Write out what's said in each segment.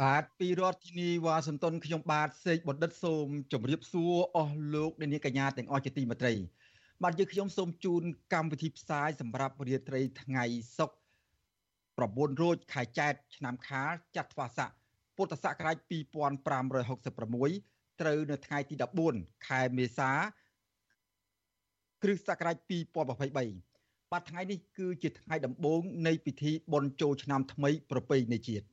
បាទពីរដ្ឋធានីវ៉ាស៊ីនតោនខ្ញុំបាទសេកបណ្ឌិតសូមជម្រាបសួរអស់លោកអ្នកនាងកញ្ញាទាំងអស់ជាទីមេត្រី បាទយើងខ្ញុំសូមជូនកម្មវិធីផ្សាយសម្រាប់រាត្រីថ្ងៃសុក្រ9រោចខែចែកឆ្នាំខាលចត្វាស័កពុទ្ធសករាជ2566ត្រូវនៅថ្ងៃទី14ខែមេសាគ្រិស្តសករាជ2023បាទថ្ងៃនេះគឺជាថ្ងៃដំបូងនៃពិធីបុណ្យចូលឆ្នាំថ្មីប្រពៃណីជាតិ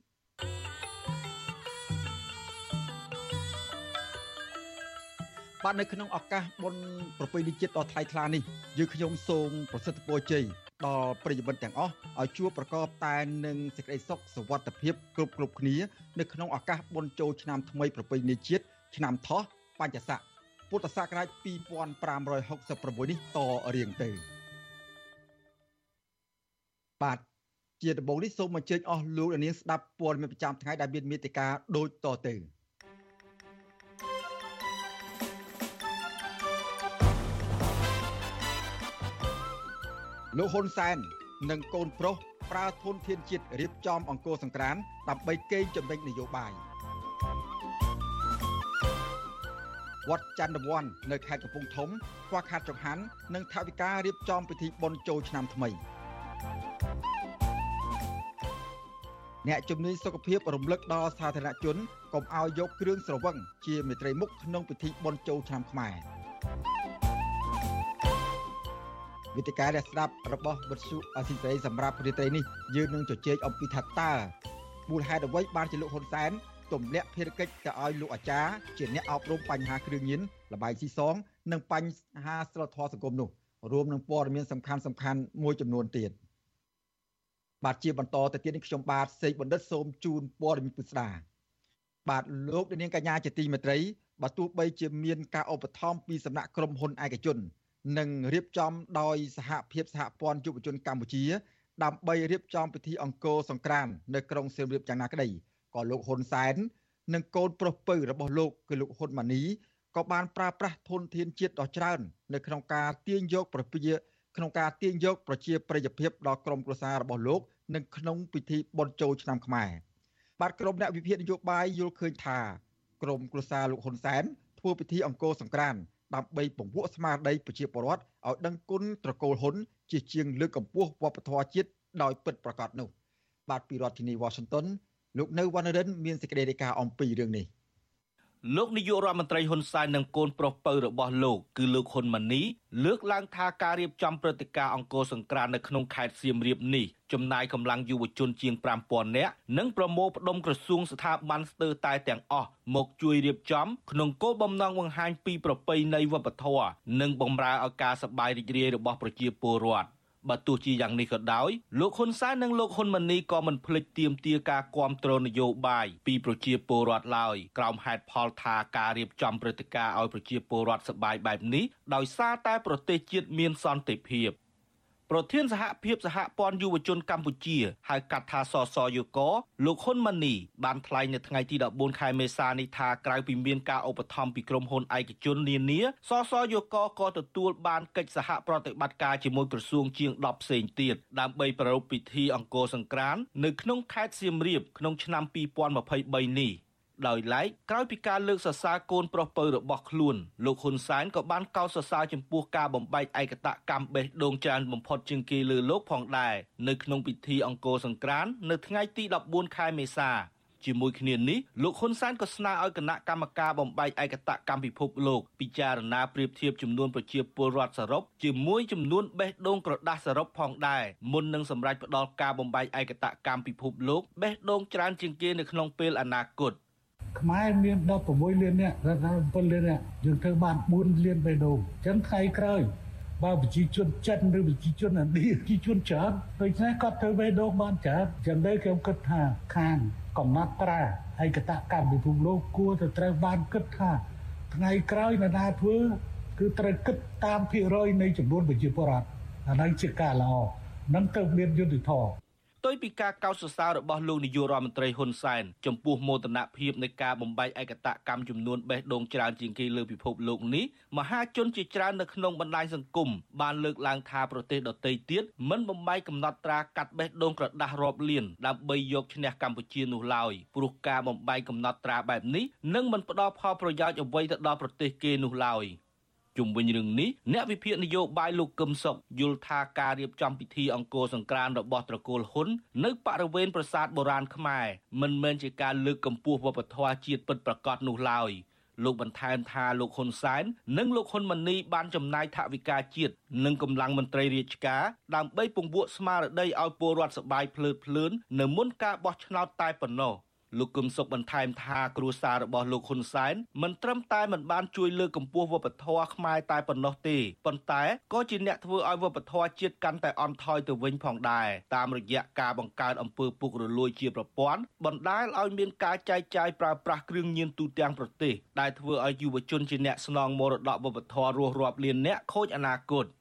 បាទនៅក្នុងឱកាសបុណ្យប្រពៃណីជាតិដ៏ថ្លៃថ្លានេះយើងខ្ញុំសូមប្រសិទ្ធពរជ័យដល់ប្រិយមិត្តទាំងអស់ឲ្យជួបប្រកបតែនឹងសេចក្តីសុខសុវត្ថិភាពគ្រប់គ្រប់គ្នានៅក្នុងឱកាសបុណ្យចូលឆ្នាំថ្មីប្រពៃណីជាតិឆ្នាំថោះបញ្ញស័កពុទ្ធសករាជ2566នេះតរៀងទៅបាទជាដំបូងនេះសូមអញ្ជើញអស់លោកនាងស្ដាប់ព័ត៌មានប្រចាំថ្ងៃដែលមានមេតិការដូចតទៅ លោកហ៊ុនសែននិងកូនប្រុសប្រើធនធានជាតិរៀបចំអង្គរសង្ក្រានដើម្បីកេងចំណេញនយោបាយវត្តច័ន្ទវ័ននៅខេត្តកំពង់ធំខ្វះខាតចង្ហាន់និងថវិការៀបចំពិធីបុណ្យចូលឆ្នាំថ្មីអ្នកជំនាញសុខភាពរំលឹកដល់សាធារណជនកុំឲ្យយកគ្រឿងស្រវឹងជាមេត្រីមុខក្នុងពិធីបុណ្យចូលឆ្នាំខ្មែរ វិទ្យការអ្នកស្ដាប់របស់វិទ្យុអស៊ីសេរីសម្រាប់រាត្រីនេះយើងនឹងជជែកអំពីថាតើមូលហេតុអ្វីបានជាលោកហ៊ុនសែនទម្លាក់ភារកិច្ចទៅឲ្យលោកអាចារ្យជាអ្នកអប់រំបញ្ហាគ្រឿងញៀនលបាយស៊ីសង និងបញ្ហាសិលធម៌សង្គមនោះរួមនឹងព័ត៌មានសំខាន់សំខាន់មួយចំនួនទៀតបាទជាបន្តទៅទៀតនេះខ្ញុំបាទសេកបណ្ឌិតសូមជូនព័ត៌មានពិស្ដាបាទលោកនាងកញ្ញាជាទីមេត្រីបើទោះបីជាមានការឧបត្ថម្ភពីសំណាក់ក្រុមហ៊ុនឯកជន និងរៀបចំដោយសហភាពសហព័ន្ធយុវជនកម្ពុជា ដើម្បីរៀបចំពិធីអង្គរសង្ក្រាន្តនៅក្រុងសៀមរាបយ៉ាងណាក្តីក៏លោកហ៊ុនសែននិងកូនប្រុសពៅរបស់លោកគឺលោកហ៊ុនម៉ាណីក៏បានប្រើប្រាស់ធនធានជាតិដ៏ច្រើន នៅក្នុងការទាញយកប្រជាក្នុងការទាញយកប្រជាប្រិយភាពដល់ក្រមគ្រួសាររបស់លោកនិងក្នុងពិធីបុណ្យចូលឆ្នាំខ្មែរបាទក្រុមអ្នកវិភាគនយោបាយយល់ឃើញថាក្រមគ្រួសារលោកហ៊ុនសែនធ្វើពិធីអង្គរសង្ក្រាន្ត ដើម្បីពង្វក់ស្មារតីប្រជាពលរដ្ឋឲ្យដឹងគុណត្រកូលហ៊ុនជាជាងលើកកម្ពស់វប្បធម៌ជាតិដោយពិតប្រាកដនោះ បាទពីរដ្ឋធានី Washington លោកនៅវណ្ណរិនមានសេចក្តីរាយការណ៍អំពីរឿងនេះ លោកនាយករដ្ឋមន្ត្រីហ៊ុនសែននិងកូនប្រុសពៅរបស់លោកគឺលោកហ៊ុនម៉ាណីលើកឡើងថាការរៀបចំព្រឹត្តិការណ៍អង្គរសង្ក្រាន្តនៅក្នុងខេត្តសៀមរាបនេះចំណាយកម្លាំងយុវជនជាង5000នាក់និងប្រមូលផ្ដុំក្រសួងស្ថាប័នស្ទើរតែទាំងអស់មកជួយរៀបចំក្នុងគោលបំណងបង្ហាញពីប្រពៃណីវប្បធម៌និងបម្រើឲ្យការសប្បាយរីករាយរបស់ប្រជាពលរដ្ឋ បើទោះជាយ៉ាងនេះក៏ដោយលោកហ៊ុនសែននិងលោកហ៊ុនម៉ាណីក៏មិនភ្លេចទាមទារការគ្រប់គ្រងនយោបាយពីប្រជាពលរដ្ឋឡើយក្រោមហេតុផលថាការរៀបចំព្រឹត្តិការណ៍ឲ្យប្រជាពលរដ្ឋសប្បាយបែបនេះដោយសារតែប្រទេសជាតិមានសន្តិភាព ប្រធានសហភាពសហព័ន្ធយុវជនកម្ពុជាហៅកាត់ថាសសយុកលោកហ៊ុនម៉ាណីបានថ្លែងនៅថ្ងៃទី14ខែមេសានេះថាក្រៅពីមានការឧបត្ថម្ភពីក្រុមហ៊ុនឯកជននានាសសយុកក៏ទទួលបានកិច្ចសហប្រតិបត្តិការជាមួយក្រសួងជាង10ផ្សេងទៀតដើម្បីប្រារព្ធពិធីអង្គរសង្ក្រាន្តនៅក្នុងខេត្តសៀមរាបក្នុងឆ្នាំ2023នេះ ដោយឡែកក្រោយពីការលើកសរសើរកូនប្រុសពៅរបស់ខ្លួនលោកហ៊ុនសែនក៏បានកោតសរសើរចំពោះការបំបែកឯកតកម្មបេះដូងច្រើនបំផុតជាងគេលើលោកផងដែរនៅក្នុងពិធីអង្គរសង្ក្រាន្តនៅថ្ងៃទី14ខែមេសាជាមួយគ្នានេះលោកហ៊ុនសែនក៏ស្នើឲ្យគណៈកម្មការបំបែកឯកតកម្មពិភពលោកពិចារណាប្រៀបធៀបចំនួនប្រជាពលរដ្ឋសរុបជាមួយចំនួនបេះដូងក្រដាសសរុបផងដែរមុននឹងសម្រេចផ្ដល់ការបំបែកឯកតកម្មពិភពលោកបេះដូងច្រើនជាងគេនៅក្នុងពេលអនាគត។ ខ្មែរមាន16លាននាក់17លាននាក់យើងធ្វើបាន4លានបេះដូងអញ្ចឹងថ្ងៃក្រោយបើប្រជាជនចិនឬប្រជាជនឥណ្ឌាប្រជាជនច្រើនដូច្នេះគាត់ធ្វើបេះដូងបានច្រើនចឹងដែរខ្ញុំគិតថាខាងកំណត់ត្រាហើយកតកម្មពិភពលោកគួរទៅត្រូវបានគិតថាថ្ងៃក្រោយអ្នកណាធ្វើគឺត្រូវគិតតាមភាគរយនៃចំនួនប្រជាពលរដ្ឋអាហ្នឹងជាការល្អនឹងទៅមានយុទ្ធធម៌ ផ្ទុយពីការកោតសរសើររបស់លោកនាយករដ្ឋមន្ត្រីហ៊ុនសែនចំពោះមោទនភាពនៃការបំបែកឯកតកម្មចំនួនបេះដូងច្រើនជាងគេលើពិភពលោកនេះមហាជនជាច្រើននៅក្នុងបណ្ដាញសង្គមបានលើកឡើងថាប្រទេសដទៃទៀតមិនបំបែកកំណត់ត្រាកាត់បេះដូងក្រដាស់រាប់លានដើម្បីយកឈ្នះកម្ពុជានោះឡើយព្រោះការបំបែកកំណត់ត្រាបែបនេះនឹងមិនផ្ដល់ផលប្រយោជន៍អ្វីទៅដល់ប្រទេសគេនោះឡើយ។ ជុំវិញរឿងនេះអ្នកវិភាគនយោបាយលោកកឹមសុខយល់ថាការរៀបចំពិធីអង្គរសង្ក្រាន្តរបស់ត្រកូលហ៊ុននៅបរិវេណប្រាសាទបុរាណខ្មែរមិនមែនជាការលើកកម្ពស់វប្បធម៌ជាតិពិតប្រាកដនោះឡើយលោកបន្ថែមថាលោកហ៊ុនសែននិងលោកហ៊ុនម៉ាណីបានចំណាយថវិកាជាតិនិងកម្លាំងមន្ត្រីរាជការដើម្បីពង្វក់ស្មារតីឲ្យពលរដ្ឋសប្បាយភ្លើតភ្លើននៅមុនការបោះឆ្នោតតែប៉ុណ្ណោះ។ លោកគឹមសុខបន្ថែមថាគ្រួសាររបស់លោកហ៊ុនសែនមិនត្រឹមតែមិនបានជួយលើកកម្ពស់វប្បធម៌ខ្មែរតែប៉ុណ្ណោះទេប៉ុន្តែក៏ជាអ្នកធ្វើឲ្យវប្បធម៌ជាតិកាន់តែអន់ថយទៅវិញផងដែរតាមរយៈការបង្កើតអំពើពុករលួយជាប្រព័ន្ធបណ្ដាលឲ្យមានការចែកចាយប្រើប្រាស់គ្រឿងញៀនទូទាំងប្រទេសដែលធ្វើឲ្យយុវជនជាអ្នកស្នងមរតកវប្បធម៌រស់រាប់លានអ្នកខូចអនាគត។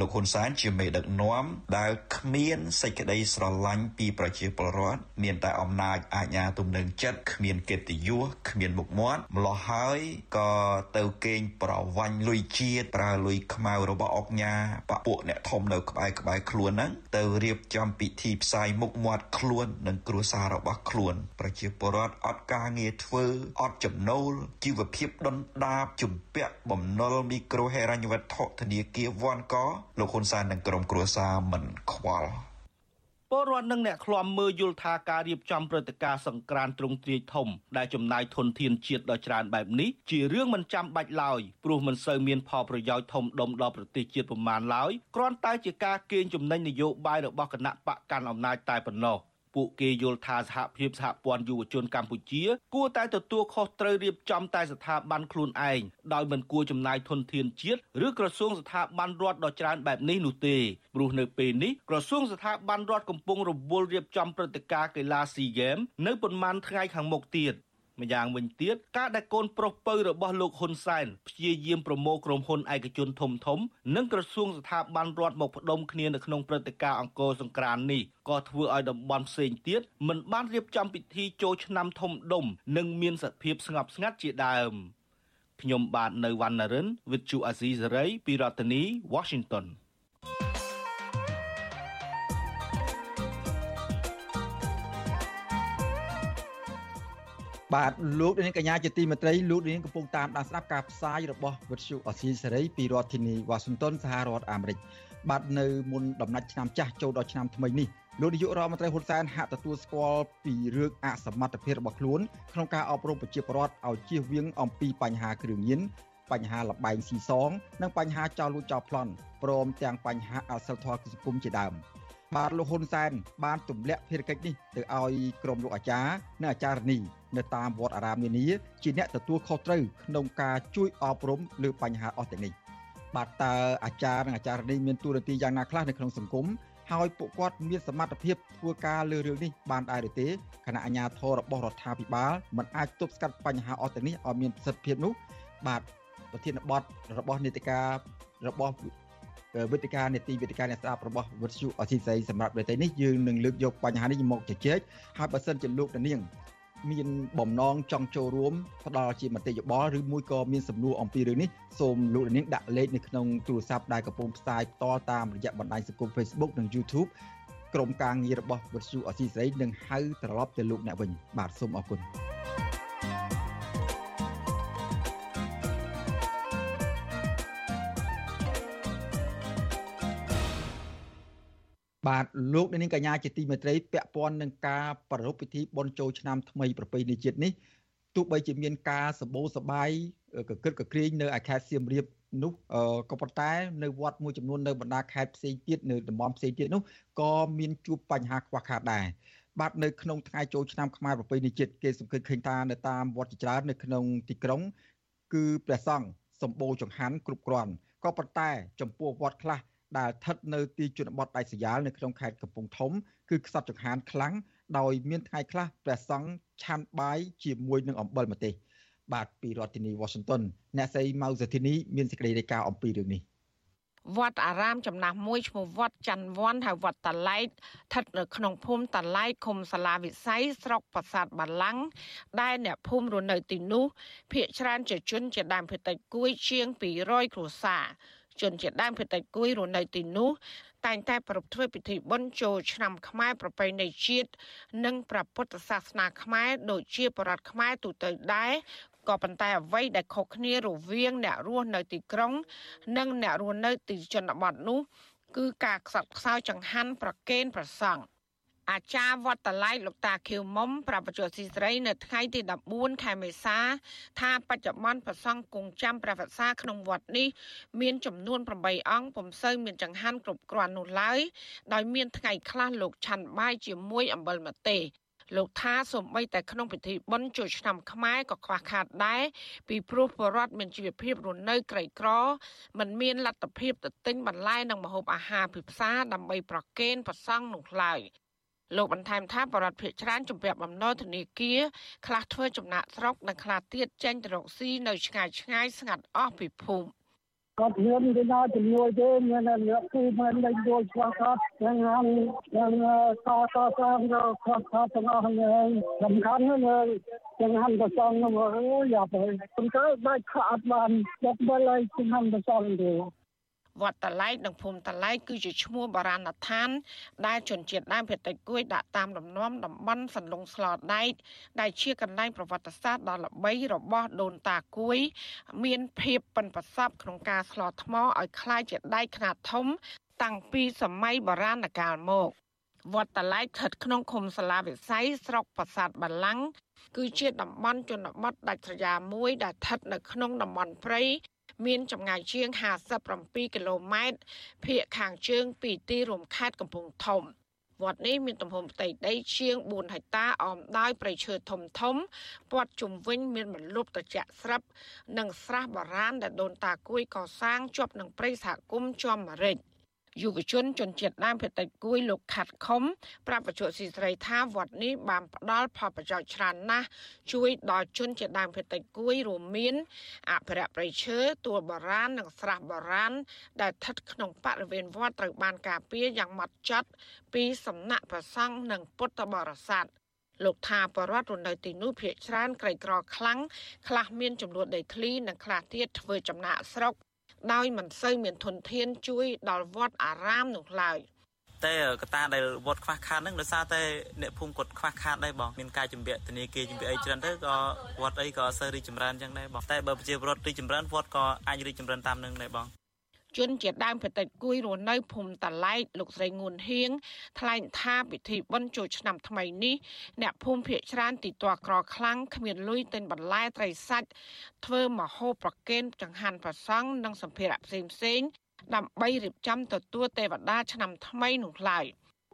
លោកហ៊ុនសែនជាមេដឹកនាំដែលគ្មានសេចក្តីស្រឡាញ់ពីប្រជាពលរដ្ឋមានតែអំណាចអាជ្ញាទំនឹងចិត្តគ្មានកិត្តិយសគ្មានមុខមាត់ម្លោះហើយក៏ទៅកេងប្រវាញ់លុយជាតិប្រើលុយខ្មៅរបស់អុកញ៉ាបពួកអ្នកធំនៅក្បែរក្បែរខ្លួនហ្នឹងទៅរៀបចំពិធីផ្សាយមុខមាត់ខ្លួននិងគ្រួសាររបស់ខ្លួន ប្រជាពលរដ្ឋអត់ការងារធ្វើអត់ចំណូលជីវភាពដុនដាបជំពាក់បំណុលមីក្រូហិរញ្ញវត្ថុធនាគារវ៉ាន់កលោកហ៊ុនសែននិងក្រុមគ្រួសារមិនខ្វល់ពលរដ្ឋនិងអ្នកឃ្លាំមើលយល់ថាការរៀបចំព្រឹត្តិការណ៍សង្ក្រាន្តទ្រង់ទ្រាយធំដែលចំណាយធនធានជាតិដ៏ច្រើនបែបនេះជារឿងមិនចាំបាច់ឡើយព្រោះមិនសូវមានផលប្រយោជន៍ធំដុំដល់ប្រទេសជាតិប្រមាណឡើយគ្រាន់តែជាការកេងចំណេញនយោបាយរបស់គណៈបកកាន់អំណាចតែប៉ុណ្ណោះ ពួកគេយល់ថាសហភាពសហព័ន្ធយុវជនកម្ពុជា គួរតែទទួលខុសត្រូវរៀបចំតែស្ថាប័នខ្លួនឯងដោយមិនគួរចំណាយធនធានជាតិឬក្រសួងស្ថាប័នរដ្ឋដ៏ច្រើនបែបនេះនោះទេព្រោះនៅពេលនេះក្រសួងស្ថាប័នរដ្ឋកំពុងរវល់រៀបចំព្រឹត្តិការណ៍កីឡាស៊ីហ្គេមនៅប៉ុន្មានថ្ងៃខាងមុខទៀត ម្យ៉ាងវិញទៀតការដែលកូនប្រុសពៅរបស់លោកហ៊ុនសែនព្យាយាមប្រមូលក្រុមហ៊ុនឯកជនធំធំ និងក្រសួងស្ថាប័នរដ្ឋមកផ្ដុំគ្នានៅក្នុងព្រឹត្តិការណ៍អង្គរសង្ក្រាន្តនេះក៏ធ្វើឲ្យតំបន់ផ្សេងទៀតមិនបានរៀបចំពិធីចូលឆ្នាំធំដុំនិងមានសភាពស្ងប់ស្ងាត់ជាដើមខ្ញុំបាទនៅវណ្ណរិន With Chu Azizi Saray ពីរដ្ឋធានី Washington បាទលោកនាងកញ្ញាជាទីមេត្រីលោកនាងកំពុងតាមដានស្ដាប់ការផ្សាយរបស់វិទ្យុអស៊ីសេរីពីរដ្ឋធានីវ៉ាស៊ីនតោនសហរដ្ឋអាមេរិកបាទនៅមុនដំណាច់ឆ្នាំចាស់ចូលដល់ឆ្នាំថ្មីនេះលោកនាយករដ្ឋមន្ត្រីហ៊ុនសែនហាក់ទទួលស្គាល់ពីរឿងអសមត្ថភាពរបស់ខ្លួនក្នុងការអប់រំប្រជាពលរដ្ឋឲ្យជៀសវាងអំពីបញ្ហាគ្រឿងញៀនបញ្ហាលបែងស៊ីសង និងបញ្ហាចោលលួចចោលប្លន់ព្រមទាំងបញ្ហាអសិលធម៌សង្គមជាដើមបាទលោកហ៊ុនសែនបានទម្លាក់ភារកិច្ចនេះទៅឲ្យក្រុមលោកអាចារ្យនិងអាចារ្យនី នៅតាមវត្តអារាមនានាជាអ្នកទទួលខុសត្រូវក្នុងការជួយអប់រំលើបញ្ហាអស់ទាំងនេះបាទតើអាចារ្យនិងអាចារ្យនេះមានតួនាទីយ៉ាងណាខ្លះនៅក្នុងសង្គមហើយពួកគាត់មានសមត្ថភាពធ្វើការលើរឿងនេះបានដែរឬទេគណៈអាជ្ញាធររបស់រដ្ឋាភិបាលមិនអាចទប់ស្កាត់បញ្ហាអស់ទាំងនេះឲ្យមានប្រសិទ្ធភាពនោះបាទប្រធានបទរបស់នេតិការរបស់វេទិកានេតិវេទិកាអ្នកស្ដាប់របស់វិទ្យុអសីស្រីសម្រាប់ប្រទេសនេះយើងនឹងលើកយកបញ្ហានេះមកជជែកហើយបើសិនជាលោកនាង មានបំណងចង់ចូលរួមផ្ដល់ជាមតិយោបល់ឬមួយក៏មានសំណួរអំពីរឿងនេះសូមលោកនាងដាក់លេខនៅក្នុងទូរស័ព្ទដែលកំពុងផ្សាយផ្ទាល់តាមរយៈបណ្ដាញសង្គម Facebook និង YouTube ក្រុមការងាររបស់វិទ្យុអសីស្រីនឹងហៅត្រឡប់ទៅលោកអ្នកវិញបាទសូមអរគុណ បាទលោកនាងកញ្ញាជាទីមេត្រីពាក់ព័ន្ធនឹងការប្រារព្ធពិធីបុណ្យចូលឆ្នាំថ្មីប្រពៃណីជាតិនេះទោះបីជាមានការសម្បូរសបាយកកិតកក្រៀងនៅឯខេត្តសៀមរាបនោះក៏ប៉ុន្តែនៅវត្តមួយចំនួននៅបណ្ដាខេត្តផ្សេងទៀតនៅតំបន់ផ្សេងទៀតនោះក៏មានជួបបញ្ហាខ្វះខាតដែរបាទនៅក្នុងថ្ងៃចូលឆ្នាំខ្មែរប្រពៃណីជាតិគេសង្កេតឃើញថានៅតាមវត្តជាច្រើននៅក្នុងទីក្រុង គឺព្រះសង្ឃសម្បូរចង្ហាន់គ្រប់គ្រាន់ក៏ប៉ុន្តែចំពោះវត្តខ្លះ ដែលស្ថិតនៅទីជនបទដាច់ស្រយាលនៅក្នុងខេត្តកំពង់ធំគឺខ្សត់ចង្ហាន់ខ្លាំងដោយមានថ្ងៃខ្លះព្រះសង្ឃឆាន់បាយជាមួយនឹងអំបិលម្ទេសបាទពីរដ្ឋធានី Washington អ្នកស្រីម៉ៅសុធីនីមានសេចក្តីរាយការណ៍អំពីរឿងនេះវត្តអារាមចំណាស់មួយឈ្មោះវត្តច័ន្ទវ័នហើយវត្តតឡែកស្ថិតនៅក្នុងភូមិតឡែកឃុំសាលាវិស័យស្រុកប្រាសាទបាឡាំងដែលអ្នកភូមិរស់នៅទីនោះភ ieck ច្រើនជាជនជាដើមភេតិចគួយជាង200គ្រួសារ ជនជាដើមភេតិចគួយរស់នៅទីនោះតែងតែប្រពធ្វើពិធីបុណ្យចូលឆ្នាំខ្មែរប្រពៃណីជាតិនិងព្រះពុទ្ធសាសនាខ្មែរដូចជាបរតខ្មែរទូទៅដែរក៏ប៉ុន្តែអ្វីដែលខុសគ្នារវាងអ្នករស់នៅទីក្រុង និងអ្នករស់នៅទីជនបទនោះគឺការខ្សត់ខ្សោយចង្ហាន់ប្រកេនប្រសង់ អាចារ្យវត្តឡៃលោកតាខៀវមុំប្រាប់បច្ចុប្បន្នស៊ីស្រីនៅថ្ងៃទី14ខែមេសា ថាបច្ចុប្បន្នប្រសង់គង់ចាំព្រះវស្សាក្នុងវត្តនេះមានចំនួន8អង្គពុំសូវមានចង្ហាន់គ្រប់គ្រាន់នោះឡើយដោយមានថ្ងៃខ្លះលោកឆាន់បាយជាមួយអំបិលម្ទេសលោកថាសូម្បីតែក្នុងពិធីបុណ្យចូលឆ្នាំខ្មែរក៏ខ្វះខាតដែរពីព្រោះបរដ្ឋមានជីវភាពរស់នៅក្រីក្រមិនមានលទ្ធភាពទៅទិញបន្លែនិងម្ហូបអាហារពីផ្សារដើម្បីប្រគេនប្រសង់នោះឡើយ លោកបន្ថែមថាបរដ្ឋភិកច្រើនជំពាក់បំណុលធនាគារខ្លះធ្វើចំណាក់ស្រុកនិងខ្លះទៀតចេញទៅរកស៊ីនៅឆ្ងាយឆ្ងាយស្ងាត់អស់ពីភូមិគាត់មានគេដល់ជំនួយទេមានអ្នកគឺមិនได้យល់ឆ្លោះគាត់យ៉ាងណាយ៉ាងតតតាមគាត់គាត់ទាំងអស់ហ្នឹងសំខាន់ហ្នឹងចឹងហាន់ប្រសងនោះអូយ៉ាប់ហើយខ្ញុំទៅបាច់ខាត់បានដល់បើឡើយចឹងហាន់ប្រសងទេ វត្តតឡែកនិងភូមិតឡែកគឺជាឈ្មោះបុរាណដ្ឋាន ដែលជនជាតិដើមភាគតិចគួយដាក់តាមលំនាំតំបន់សន្លង់ស្លដែកដែលជាកន្លែងប្រវត្តិសាស្ត្រដ៏ល្បីរបស់ដូនតាគួយ មានភាពប៉ិនប្រសប់ក្នុងការស្លថ្មឲ្យคล้ายជាដែកខ្នាតធំ តាំងពីសម័យបុរាណកាលមកវត្តតឡែកស្ថិតក្នុងឃុំសាលាវិស័យស្រុកប្រាសាទបាឡាំងគឺជាតំបន់ជនបទដាច់ស្រយាលមួយដែលស្ថិតនៅក្នុងតំបន់ព្រៃ មានចម្ងាយជាង57គីឡូម៉ែត្រភាគខាងជើងពីទីរួមខេត្តកំពង់ធំវត្តនេះមានទំហំផ្ទៃដីជាង4ហិកតាអមដោយព្រៃឈើធំធំព័ទ្ធជុំវិញមានបន្លប់ត្រជាក់ស្រាប់និងស្រះបុរាណដែលដូនតាគួយកសាងជាប់នឹងព្រៃសហគមន៍ជាំម្រេច យុវជនជនជាតិដើមភាគតិចគួយលោកខាត់ខុមប្រាប់បច្ចុប្បន្នស៊ីស្រីថាវត្តនេះបានផ្ដល់ផលប្រយោជន៍ច្រើនណាស់ជួយដល់ជនជាតិដើមភាគតិចគួយរួមមានអភិរក្សព្រៃឈើទួលបរាណនិងស្រះបរាណដែលស្ថិតក្នុងបរិវេណវត្តត្រូវបានការពារយ៉ាងម៉ត់ចត់ពីសំណាក់ព្រះសង្ឃនិងពុទ្ធបរិស័ទលោកថាបរដ្ឋរនៅទីនោះភ ieck ច្រើនក្រីក្រខ្លាំងខ្លះមានចំនួនដីធ្លីនិងខ្លះទៀតធ្វើចំណាក់ស្រុក ដោយមិនសូវមានធនធានជួយដល់វត្តអារាមនោះឡើយតែកត្តាដែលវត្តខ្វះខាតហ្នឹងដោយសារតែអ្នកភូមិគាត់ខ្វះខាតដែរបងមានការជំពាក់ធនាគារជំពាក់អីច្រើនទៅក៏វត្តអីក៏អត់សូវរីកចម្រើនចឹងដែរបងតែបើប្រជាពលរដ្ឋរីកចម្រើនវត្តក៏អាចរីកចម្រើនតាមនឹងដែរបង ជនជាដើមភេតិចគួយរស់នៅភូមិតឡែកលោកស្រីងួនហៀងថ្លែងថាពិធីបុណ្យចូលឆ្នាំថ្មីនេះអ្នកភូមិភៀកច្រើនទីតក្រខ្លាំងគ្មានលុយទិញបន្លែត្រីសាច់ធ្វើមហូបប្រគេនចង្ហាន់ប្រសង់និងសម្ភារៈផ្សេងផ្សេងដើម្បីរៀបចំទទួលទេវតាឆ្នាំថ្មីនោះឡើយ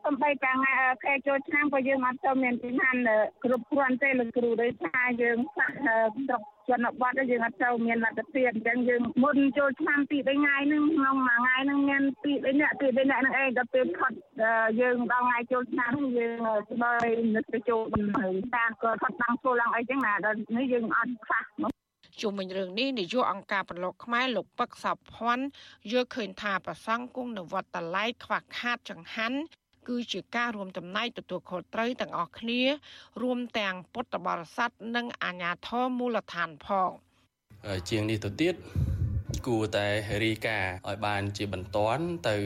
សំបីតាថ្ងៃខែចូលឆ្នាំក៏យើងអត់ទៅមានទីណានគ្រប់គ្រាន់ទេលោកគ្រូដោយសារយើងស្រុកជនបទយើងអត់ទៅមានលទ្ធភាពអញ្ចឹងយើងមុនចូលឆ្នាំពី3ថ្ងៃហ្នឹងក្នុងមួយថ្ងៃហ្នឹងមានពី3នាក់ពី3នាក់ហ្នឹងឯងដល់ពេលផុតយើងដល់ថ្ងៃចូលឆ្នាំយើងស្បើយនឹកទៅចូលបន្ទើតាក៏ផុតតាមចូលឡើងអីចឹងណាដល់នេះយើងអត់ខ្លះជុំវិញរឿងនេះនាយកអង្គការប្រឡូកខ្មែរលោកពឹកសោភ័ណ្ឌយល់ឃើញថាប្រសង់គង់នៅវត្តតឡៃខ្វះខាតចង្ហាន់ គឺជាការរួមចំណែកទទួលខុសត្រូវទាំងអស់គ្នា រួមទាំងពុទ្ធបរិស័ទនិងអាជ្ញាធរមូលដ្ឋានផងជាងនេះទៅទៀតគួរតែរីកាឲ្យបានជាបន្ទាន់ទៅ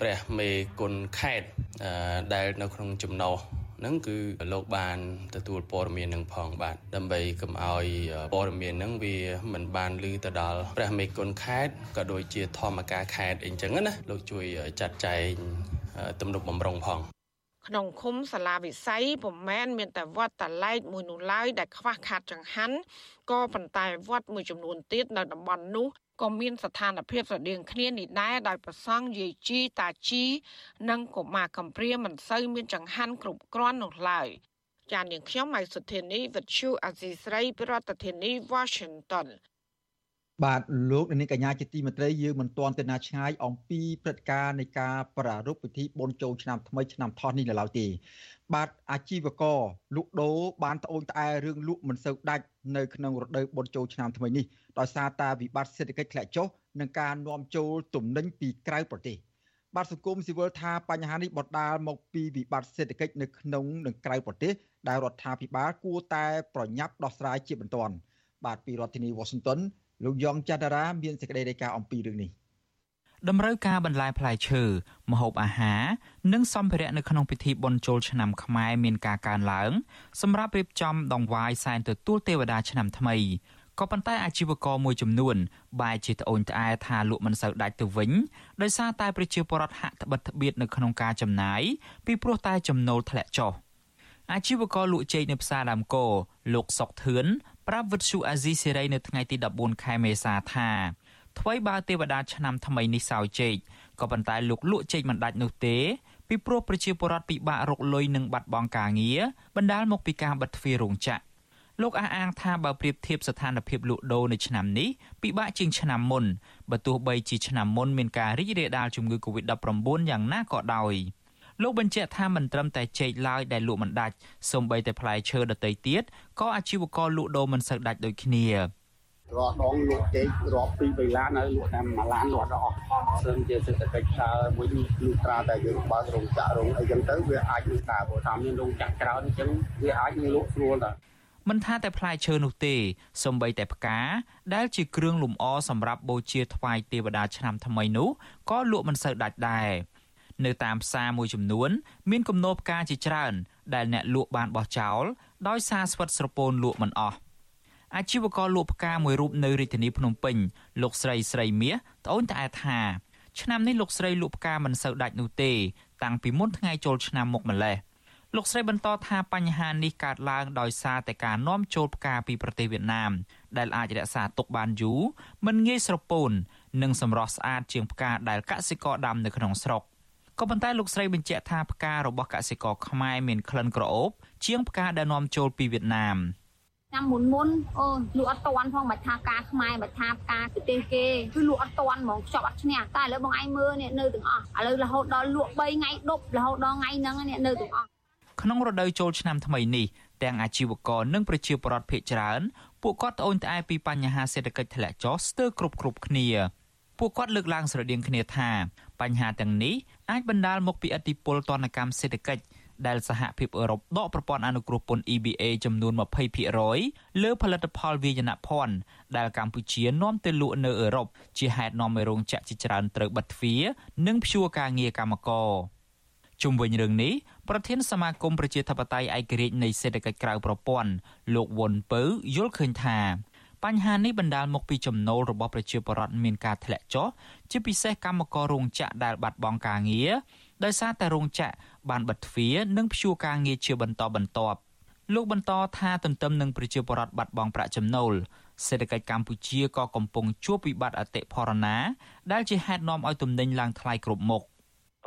ព្រះមេគុណខេតដែលនៅក្នុងចំណោះ ហ្នឹងគឺលោកបានទទួលព័ត៌មាននឹងផងបាទដើម្បីកុំឲ្យព័ត៌មានហ្នឹងវាមិនបានឮទៅដល់ព្រះមេគុណខេតក៏ដូចជាធម្មការខេតអីចឹងណាលោកជួយចាត់ចែងទំនុកបំរុងផងក្នុងឃុំសាលាវិស័យពុំមែនមានតែវត្តតឡែកមួយនោះឡើយដែលខ្វះខាតចង្ហាន់ក៏ប៉ុន្តែវត្តមួយចំនួនទៀតនៅតំបន់នោះ ក៏មានស្ថានភាពស្រដៀងគ្នានេះដែរដោយប្រសង់យាយជីតាជី និងកុមារកំព្រាមិនសូវមានចង្ហាន់គ្រប់គ្រាន់នោះឡើយចាននាងខ្ញុំម៉ៃសុធានីវិទ្យុអាស៊ីស្រីប្រធានាធិបតី Washington បាទលោកនាងកញ្ញាជាទីមេត្រីយើងមិនទាន់ទៅណាឆ្ងាយអំពីព្រឹត្តិការណ៍នៃការប្រារព្ធពិធីបុណ្យចូលឆ្នាំថ្មីឆ្នាំថោះនេះនៅឡើយទេបាទអាជីវករលក់ដូរបានត្អូញត្អែរឿងលក់មិនសូវដាច់នៅក្នុងរដូវបុណ្យចូលឆ្នាំថ្មីនេះដោយសារតែវិបត្តិសេដ្ឋកិច្ចធ្លាក់ចុះនិងការនាំចូលទំនិញពីក្រៅប្រទេសបាទសង្គមស៊ីវិលថាបញ្ហានេះបណ្ដាលមកពីវិបត្តិសេដ្ឋកិច្ចនៅក្នុងនិងក្រៅប្រទេសដែលរដ្ឋាភិបាលគួរតែប្រញាប់ដោះស្រាយជាបន្ទាន់បាទពីរដ្ឋធានី Washington លោកយ៉ងច័ន្ទរាមានសេចក្តីរាយការណ៍អំពីរឿងនេះតម្រូវការបន្លែផ្លែឈើម្ហូបអាហារនិងសម្ភារៈនៅក្នុងពិធីបុណ្យចូលឆ្នាំខ្មែរមានការកើនឡើងសម្រាប់រៀបចំដង្វាយសែនទទួលទេវតាឆ្នាំថ្មីក៏ប៉ុន្តែអាជីវករមួយចំនួនបែរជាត្អូញត្អែថាលក់មិនសូវដាច់ទៅវិញដោយសារតែប្រជាពលរដ្ឋហាក់ត្បិតត្បៀតនៅក្នុងការចំណាយពីព្រោះតែចំណូលធ្លាក់ចុះអាជីវករលក់ចេកនៅផ្សារដើមគោលោកសុកធឿន ប្រាប់វិទ្យុអាស៊ីសេរីនៅថ្ងៃទី14ខែមេសាថាថ្មីបើទេវតាឆ្នាំថ្មីនេះសោយចេកក៏ប៉ុន្តែលោកលក់ចេកមិនដាច់នោះទេពីព្រោះប្រជាពលរដ្ឋពិបាករកលុយនិងបាត់បង់ការងារបណ្ដាលមកពីការបិទទ្វាររោងចក្រលោកអះអាងថាបើប្រៀបធៀបស្ថានភាពលក់ដូរនៅឆ្នាំនេះពិបាកជាងឆ្នាំមុនបើទោះបីជាឆ្នាំមុនមានការរីករាលដាលជំងឺ Covid-19 យ៉ាងណាក៏ដោយ លោកបញ្ជាក់ថាមិនត្រឹមតែចេកឡើយដែលលក់មិនដាច់សូម្បីតែផ្លែឈើដទៃទៀតក៏អាជីវករលក់ដូរមិនសូវដាច់ដូចគ្នារាល់ដងលក់ចេករាប់ពី3ឡានហើយលក់តែ1ឡានលក់ដល់អស់ព្រមជាសេដ្ឋកិច្ចដើរមួយនេះលុះត្រាតែយើងបើករោងចក្ររោងអីចឹងទៅវាអាចនឹងដើរព្រោះថាមានរោងចក្រច្រើនអញ្ចឹងវាអាចនឹងលក់ស្រួលដែរមិនថាតែផ្លែឈើនោះទេសូម្បីតែផ្កាដែលជាគ្រឿងលម្អសម្រាប់បូជាថ្វាយទេវតាឆ្នាំថ្មីនោះក៏លក់មិនសូវដាច់ដែរ នៅតាមផ្សារមួយចំនួន មានគំនរផ្កាជាច្រើន ដែលអ្នកលក់បានបោះចោលដោយសារស្វិតស្រពោនលក់មិនអស់អាជីវករលក់ផ្កាមួយរូបនៅរាជធានីភ្នំពេញលោកស្រីស្រីមាសត្អូញត្អែថាឆ្នាំនេះលោកស្រីលក់ផ្កាមិនសូវដាច់នោះទេ តាំងពីមុនថ្ងៃចូលឆ្នាំមកម្លេះលោកស្រីបន្តថាបញ្ហានេះកើតឡើងដោយសារតែការនាំចូលផ្កាពីប្រទេសវៀតណាម ដែលអាចរក្សាទុកបានយូរមិនងាយស្រពោននិងសម្រស់ស្អាតជាងផ្កាដែលកសិករដាំនៅក្នុងស្រុក ក៏ប៉ុន្តែលោកស្រីបញ្ជាក់ថាផ្ការបស់កសិករខ្មែរមានក្លិនក្រអូបជាងផ្កាដែលនាំចូលពីវៀតណាមឆ្នាំមុនមុនអូលក់អត់តាន់ផងមិនថាការខ្មែរមិនថាផ្កាប្រទេសគេគឺលក់អត់តាន់ហ្មងខ្ចប់អត់ឈ្នះតែឥឡូវបងឯងមើលនេះនៅទាំងអស់ឥឡូវរហូតដល់លក់3ថ្ងៃ10រហូតដល់ថ្ងៃហ្នឹងនេះនៅទាំងអស់ក្នុងរដូវចូលឆ្នាំថ្មីនេះទាំងអាជីវករនិងប្រជាពលរដ្ឋភ័យច្រើនពួកគាត់ត្អូញត្អែពីបញ្ហាសេដ្ឋកិច្ចធ្លាក់ចុះស្ទើរគ្រប់គ្រប់គ្នាពួកគាត់លើកឡើងស្រដៀងគ្នាថា បញ្ហាទាំងនេះអាចបណ្ដាលមកពីឥទ្ធិពលទណ្ឌកម្មសេដ្ឋកិច្ចដែលសហភាពអឺរ៉ុបដកប្រព័ន្ធអនុគ្រោះពន្ធ EBA ចំនួន20%លើផលិតផលវាយនភ័ណ្ឌដែលកម្ពុជានាំទៅលក់នៅអឺរ៉ុបជាហេតុនាំឲ្យរោងចក្រជាច្រើនត្រូវបិទទ្វារនិងព្យួរការងារកម្មករជុំវិញរឿងនេះប្រធានសមាគមប្រជាធិបតេយ្យឯករាជ្យនៃសេដ្ឋកិច្ចក្រៅប្រព័ន្ធលោកវុនពៅយល់ឃើញថាបញ្ហានេះបណ្ដាលមកពីចំណូលរបស់ប្រជាពលរដ្ឋមានការធ្លាក់ចុះ ជាពិសេសកម្មកររោងចក្រដែលបាត់បង់ការងារដោយសារតែរោងចក្របានបិទទ្វារនិងព្យួរការងារជាបន្តបន្ទាប់លោកបន្តថាទន្ទឹមនឹងប្រជាពលរដ្ឋបាត់បង់ប្រាក់ចំណូលសេដ្ឋកិច្ចកម្ពុជាក៏កំពុងជួបវិបត្តិអតិផរណា ដែលជាហេតុនាំឲ្យទំនិញឡើងថ្លៃគ្រប់មុខ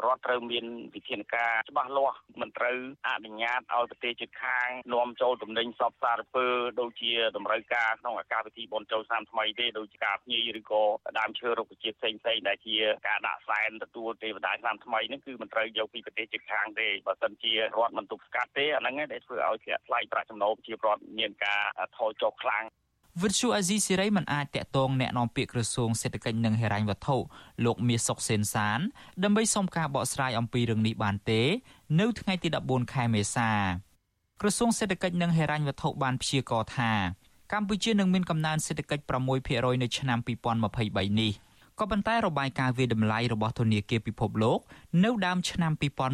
រដ្ឋត្រូវមានវិធានការច្បាស់លាស់មិនត្រូវអនុញ្ញាតឲ្យប្រទេសជិតខាងនាំចូលទំនិញសពសារពើដូចជាតម្រូវការក្នុងអាកាសវិធីបុណ្យចូលឆ្នាំថ្មីទេដូចជាការភ្ញីឬក៏ដើមឈើរុក្ខជាតិផ្សេងផ្សេងដែលជាការដាក់សែនទទួលទេវតាឆ្នាំថ្មីហ្នឹងគឺមិនត្រូវយកពីប្រទេសជិតខាងទេបើសិនជារដ្ឋមិនទប់ស្កាត់ទេអាហ្នឹងឯងដែលធ្វើឲ្យធ្លាក់ថ្លៃប្រាក់ចំណូលជាប្រវត្តិមានការថយចុះខ្លាំង វិទ្យុអាស៊ីសេរីមិនអាចតាក់ទងแนะនាំពាក្យក្រសួងសេដ្ឋកិច្ចនិងហិរញ្ញវត្ថុលោកមាសសុកសេនសានដើម្បីសុំការបកស្រាយអំពីរឿងនេះបានទេ នៅថ្ងៃទី14ខែមេសាក្រសួងសេដ្ឋកិច្ចនិងហិរញ្ញវត្ថុបានព្យាករណ៍ថាកម្ពុជានឹងមានកំណើនសេដ្ឋកិច្ច6%នៅឆ្នាំ2023នេះក៏ប៉ុន្តែរបាយការណ៍វិតម្លៃរបស់ធនាគារពិភពលោកនៅដើមឆ្នាំ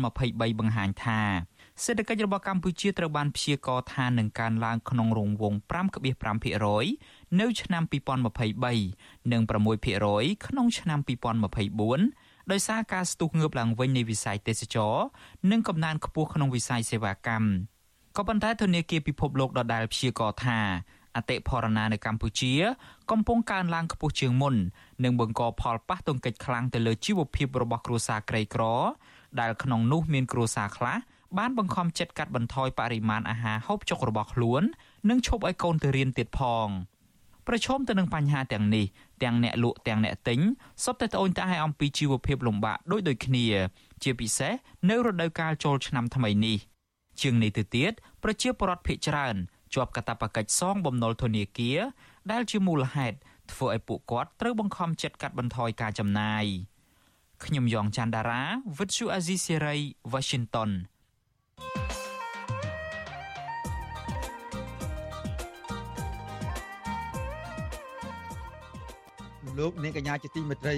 2023បង្ហាញថា សេដ្ឋកិច្ចរបស់កម្ពុជាត្រូវបានព្យាករណ៍ថានឹងកើនឡើងក្នុងរង្វង់5.5%នៅឆ្នាំ2023និង6%ក្នុងឆ្នាំ2024ដោយសារការស្ទុះងើបឡើងវិញនៃវិស័យទេសចរនិងកំណើនខ្ពស់ក្នុងវិស័យសេវាកម្មក៏ប៉ុន្តែធនាគារពិភពលោកដដែលព្យាករណ៍ថាអតិផរណានៅកម្ពុជា កំពុងកើនឡើងខ្ពស់ជាងមុននិងបង្កផលប៉ះទង្គិចខ្លាំងទៅលើជីវភាពរបស់គ្រួសារក្រីក្រ ដែលក្នុងនោះមានគ្រួសារខ្លះ បានបង្ខំចិត្តកាត់បន្ថយបរិមាណអាហារហូបចុករបស់ខ្លួន និងឈប់ឲ្យកូនទៅរៀនទៀតផងប្រឈមទៅនឹងបញ្ហាទាំងនេះទាំងអ្នកលក់ទាំងអ្នកទិញសុទ្ធតែត្អូញត្អែអំពីជីវភាពលំបាកដូចដូចគ្នា ជាពិសេសនៅរដូវកាលចូលឆ្នាំថ្មីនេះជាងនេះទៅទៀតប្រជាពលរដ្ឋភ័យច្រើនជាប់កាតព្វកិច្ចសងបំណុលធនាគារដែលជាមូលហេតុធ្វើឲ្យពួកគាត់ត្រូវបង្ខំចិត្តកាត់បន្ថយការចំណាយខ្ញុំយ៉ងច័ន្ទដារាវិទ្យុអាស៊ីសេរី Washington លោកនាងកញ្ញាជាទីមេត្រី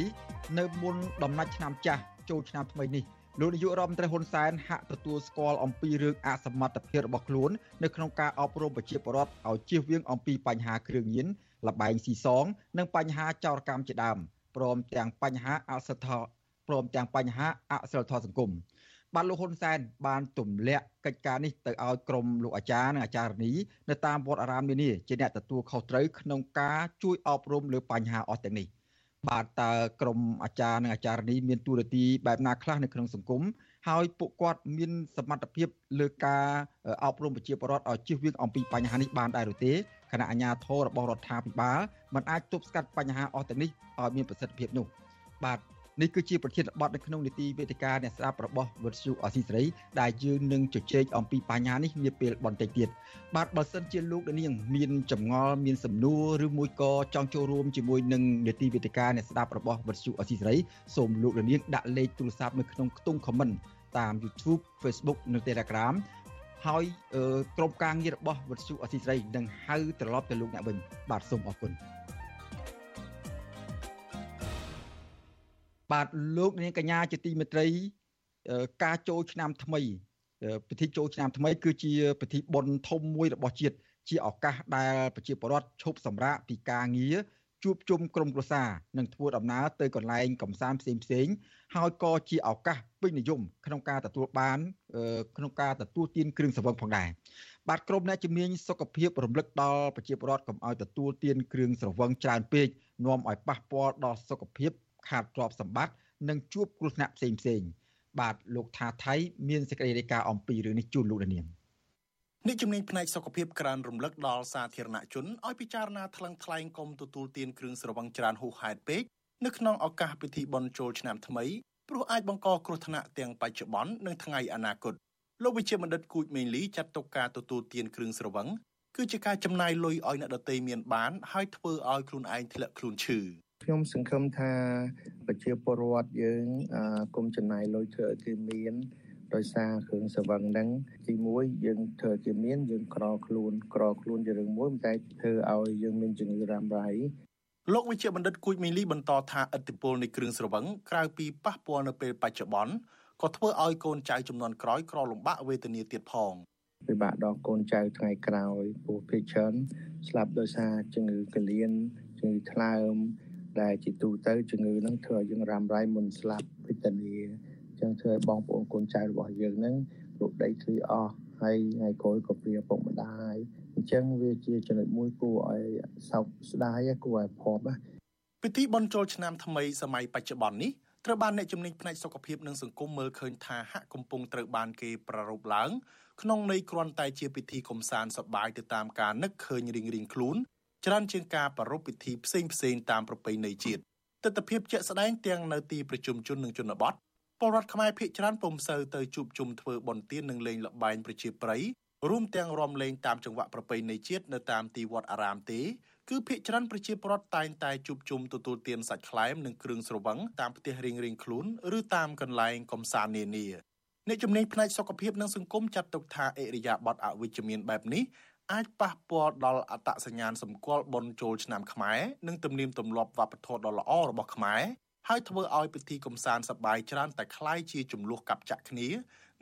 នៅមុនដំណាច់ឆ្នាំចាស់ចូលឆ្នាំថ្មីនេះលោកនាយករដ្ឋមន្ត្រីហ៊ុនសែនហាក់ទទួលស្គាល់អំពីរឿងអសមត្ថភាពរបស់ខ្លួននៅក្នុងការអប់រំប្រជាពលរដ្ឋឲ្យជៀសវាងអំពីបញ្ហាគ្រឿងញៀនលបែងស៊ីសង និងបញ្ហាចោរកម្មជាដើមព្រមទាំងបញ្ហាអសិទ្ធិព្រមទាំងបញ្ហាអសិលធម៌សង្គម បាទលោកហ៊ុនសែនបានទម្លាក់កិច្ចការនេះទៅឲ្យក្រុមលោកអាចារ្យនិងអាចារ្យនីនៅតាមវត្តអារាមនានាជាអ្នកទទួលខុសត្រូវក្នុងការជួយអប់រំលើបញ្ហាអស់ទាំងនេះបាទតើក្រមអាចារ្យនិងអាចារ្យនីមានទូរទីបែបណាខ្លះនៅក្នុងសង្គមហើយពួកគាត់មានសមត្ថភាពលើការអប់រំប្រជាពលរដ្ឋឲ្យជៀសវាងអំពីបញ្ហានេះបានដែរឬទេគណៈអាជ្ញាធររបស់រដ្ឋាភិបាលមិនអាចទប់ស្កាត់បញ្ហាអស់ទាំងនេះឲ្យមានប្រសិទ្ធភាពនោះបាទ នេះគឺជាប្រធានបទនៅក្នុងនីតិវេទិកាអ្នកស្ដាប់របស់វិទ្យុអស៊ីសេរីដែលយើងនឹងជជែកអំពីបញ្ហានេះនាពេលបន្តិចទៀតបាទបើសិនជាលោកនាងមានចម្ងល់មានសំណួរឬមួយក៏ចង់ចូលរួមជាមួយនឹងនីតិវេទិកាអ្នកស្ដាប់របស់វិទ្យុអស៊ីសេរីសូមលោកនាងដាក់លេខទូរស័ព្ទនៅក្នុងខ្ទង់ comment តាម YouTube Facebook និង Telegram ហើយក្រុមការងាររបស់វិទ្យុអស៊ីសេរីនឹងហៅត្រឡប់ទៅលោកអ្នកវិញបាទសូមអរគុណ បាទលោកនាងកញ្ញាជាទីមេត្រីការចូលឆ្នាំថ្មីពិធីចូលឆ្នាំថ្មី គឺជាពិធីបុណ្យធំមួយរបស់ជាតិជាឱកាសដែលប្រជាពលរដ្ឋឈប់សម្រាកពីការងារជួបជុំក្រុមគ្រួសារនិងធ្វើដំណើរទៅកន្លែងកំសាន្តផ្សេងផ្សេងហើយក៏ជាឱកាសពេញនិយមក្នុងការទទួលបានក្នុងការទទួលទានគ្រឿងសង្វឹងផងដែរបាទក្រុមអ្នកជំនាញសុខភាពរំលឹកដល់ប្រជាពលរដ្ឋកុំឲ្យទទួលទានគ្រឿងស្រវឹងច្រើនពេកនាំឲ្យប៉ះពាល់ដល់សុខភាព ខាតទ្រព្យសម្បត្តិនិងជួបគ្រោះថ្នាក់ផ្សេងផ្សេងបាទលោកថាថៃមានសេចក្តីរាយការណ៍អំពីរឿងនេះជូនលោកនាងនេះជំនាញផ្នែកសុខភាពក្រានរំលឹកដល់សាធារណជនឲ្យពិចារណាថ្លឹងថ្លែងកុំទទួលទានគ្រឿងស្រវឹងច្រើនហួសហេតុពេកនៅក្នុងឱកាសពិធីបុណ្យចូលឆ្នាំថ្មីព្រោះអាចបង្កគ្រោះថ្នាក់ទាំងបច្ចុប្បន្ននិងថ្ងៃអនាគតលោកវិជ្ជាបណ្ឌិតគូចមេងលីចាត់ទុកការទទួលទានគ្រឿងស្រវឹងគឺជាការចំណាយលុយឲ្យអ្នកដទៃមានបានហើយធ្វើឲ្យខ្លួនឯងធ្លាក់ខ្លួនឈឺ ខ្ញុំសង្ឃឹមថាប្រជាពលរដ្ឋយើងគុំចំណាយលុយធ្វើឲ្យគេមានដោយសារគ្រឿងសង្វឹងហ្នឹងទី1យើងធ្វើគេមានយើងក្រខ្លួនក្រខ្លួនជារឿងមួយតែធ្វើឲ្យយើងមានជំងឺរ៉ាំរ៉ៃលោកវិជ្ជាបណ្ឌិតគូចមីលីបន្តថាឥទ្ធិពលនៃគ្រឿងស្រវឹងក្រៅពីប៉ះពាល់នៅពេលបច្ចុប្បន្នក៏ធ្វើឲ្យកូនចៅចំនួនក្រោយក្រលំបាកវេទនាទៀតផងពិបាកដល់កូនចៅថ្ងៃក្រោយពោះភិជនស្លាប់ដោយសារជំងឺកលៀនជំងឺថ្លើម ដែលជាទូទៅជំងឺនឹងធ្វើឲ្យយើងរ៉ាំរ៉ៃមុនស្លាប់វេទនាចឹងធ្វើឲ្យបងប្អូនកូនចៅរបស់យើងនឹងលោកដីធ្លីអស់ហើយថ្ងៃក្រោយក៏ព្រាពុកម្ដាយអញ្ចឹងវាជាចំណុចមួយគួរឲ្យសោកស្ដាយគួរឲ្យភ័ព្វពិធីបុណ្យចូលឆ្នាំថ្មីសម័យបច្ចុប្បន្ននេះត្រូវបានអ្នកជំនាញផ្នែកសុខភាពនិងសង្គមមើលឃើញថាហាក់កំពុងត្រូវបានគេប្រារព្ធឡើងក្នុងន័យគ្រាន់តែជាពិធីកំសាន្តសប្បាយទៅតាមការនឹកឃើញរៀងៗខ្លួន ច្រើនជាងការប្រារព្ធពិធីផ្សេងផ្សេងតាមប្រពៃណីជាតិទស្សនវិជ្ជាជាក់ស្ដែងទាំងនៅទីប្រជុំជននិងជនបទពលរដ្ឋខ្មែរភ័យច្រើនពុំសូវទៅជួបជុំធ្វើបុណ្យទាននិងលេងល្បែងប្រជាប្រិយរួមទាំងរំលេងតាមចង្វាក់ប្រពៃណីជាតិនៅតាមទីវត្តអារាមទេគឺភ័យច្រើនប្រជាពលរដ្ឋតែងតែជួបជុំទទួលទានសាច់ខ្លែមនិងគ្រឿងស្រវឹងតាមផ្ទះរៀងៗខ្លួនឬតាមកន្លែងកំសាន្តនានាអ្នកជំនាញផ្នែកសុខភាពនិងសង្គមចាត់ទុកថាអិរិយាបថអវិជ្ជមានបែបនេះ អាចប៉ះពាល់ដល់អត្តសញ្ញាណសម្គាល់បុណ្យចូលឆ្នាំខ្មែរនិងទំនៀមទម្លាប់វប្បធម៌ដ៏ល្អរបស់ខ្មែរហើយធ្វើឲ្យពិធីកំសាន្តសប្បាយច្រើនតែคล้ายជាចំនួនកាប់ចាក់គ្នា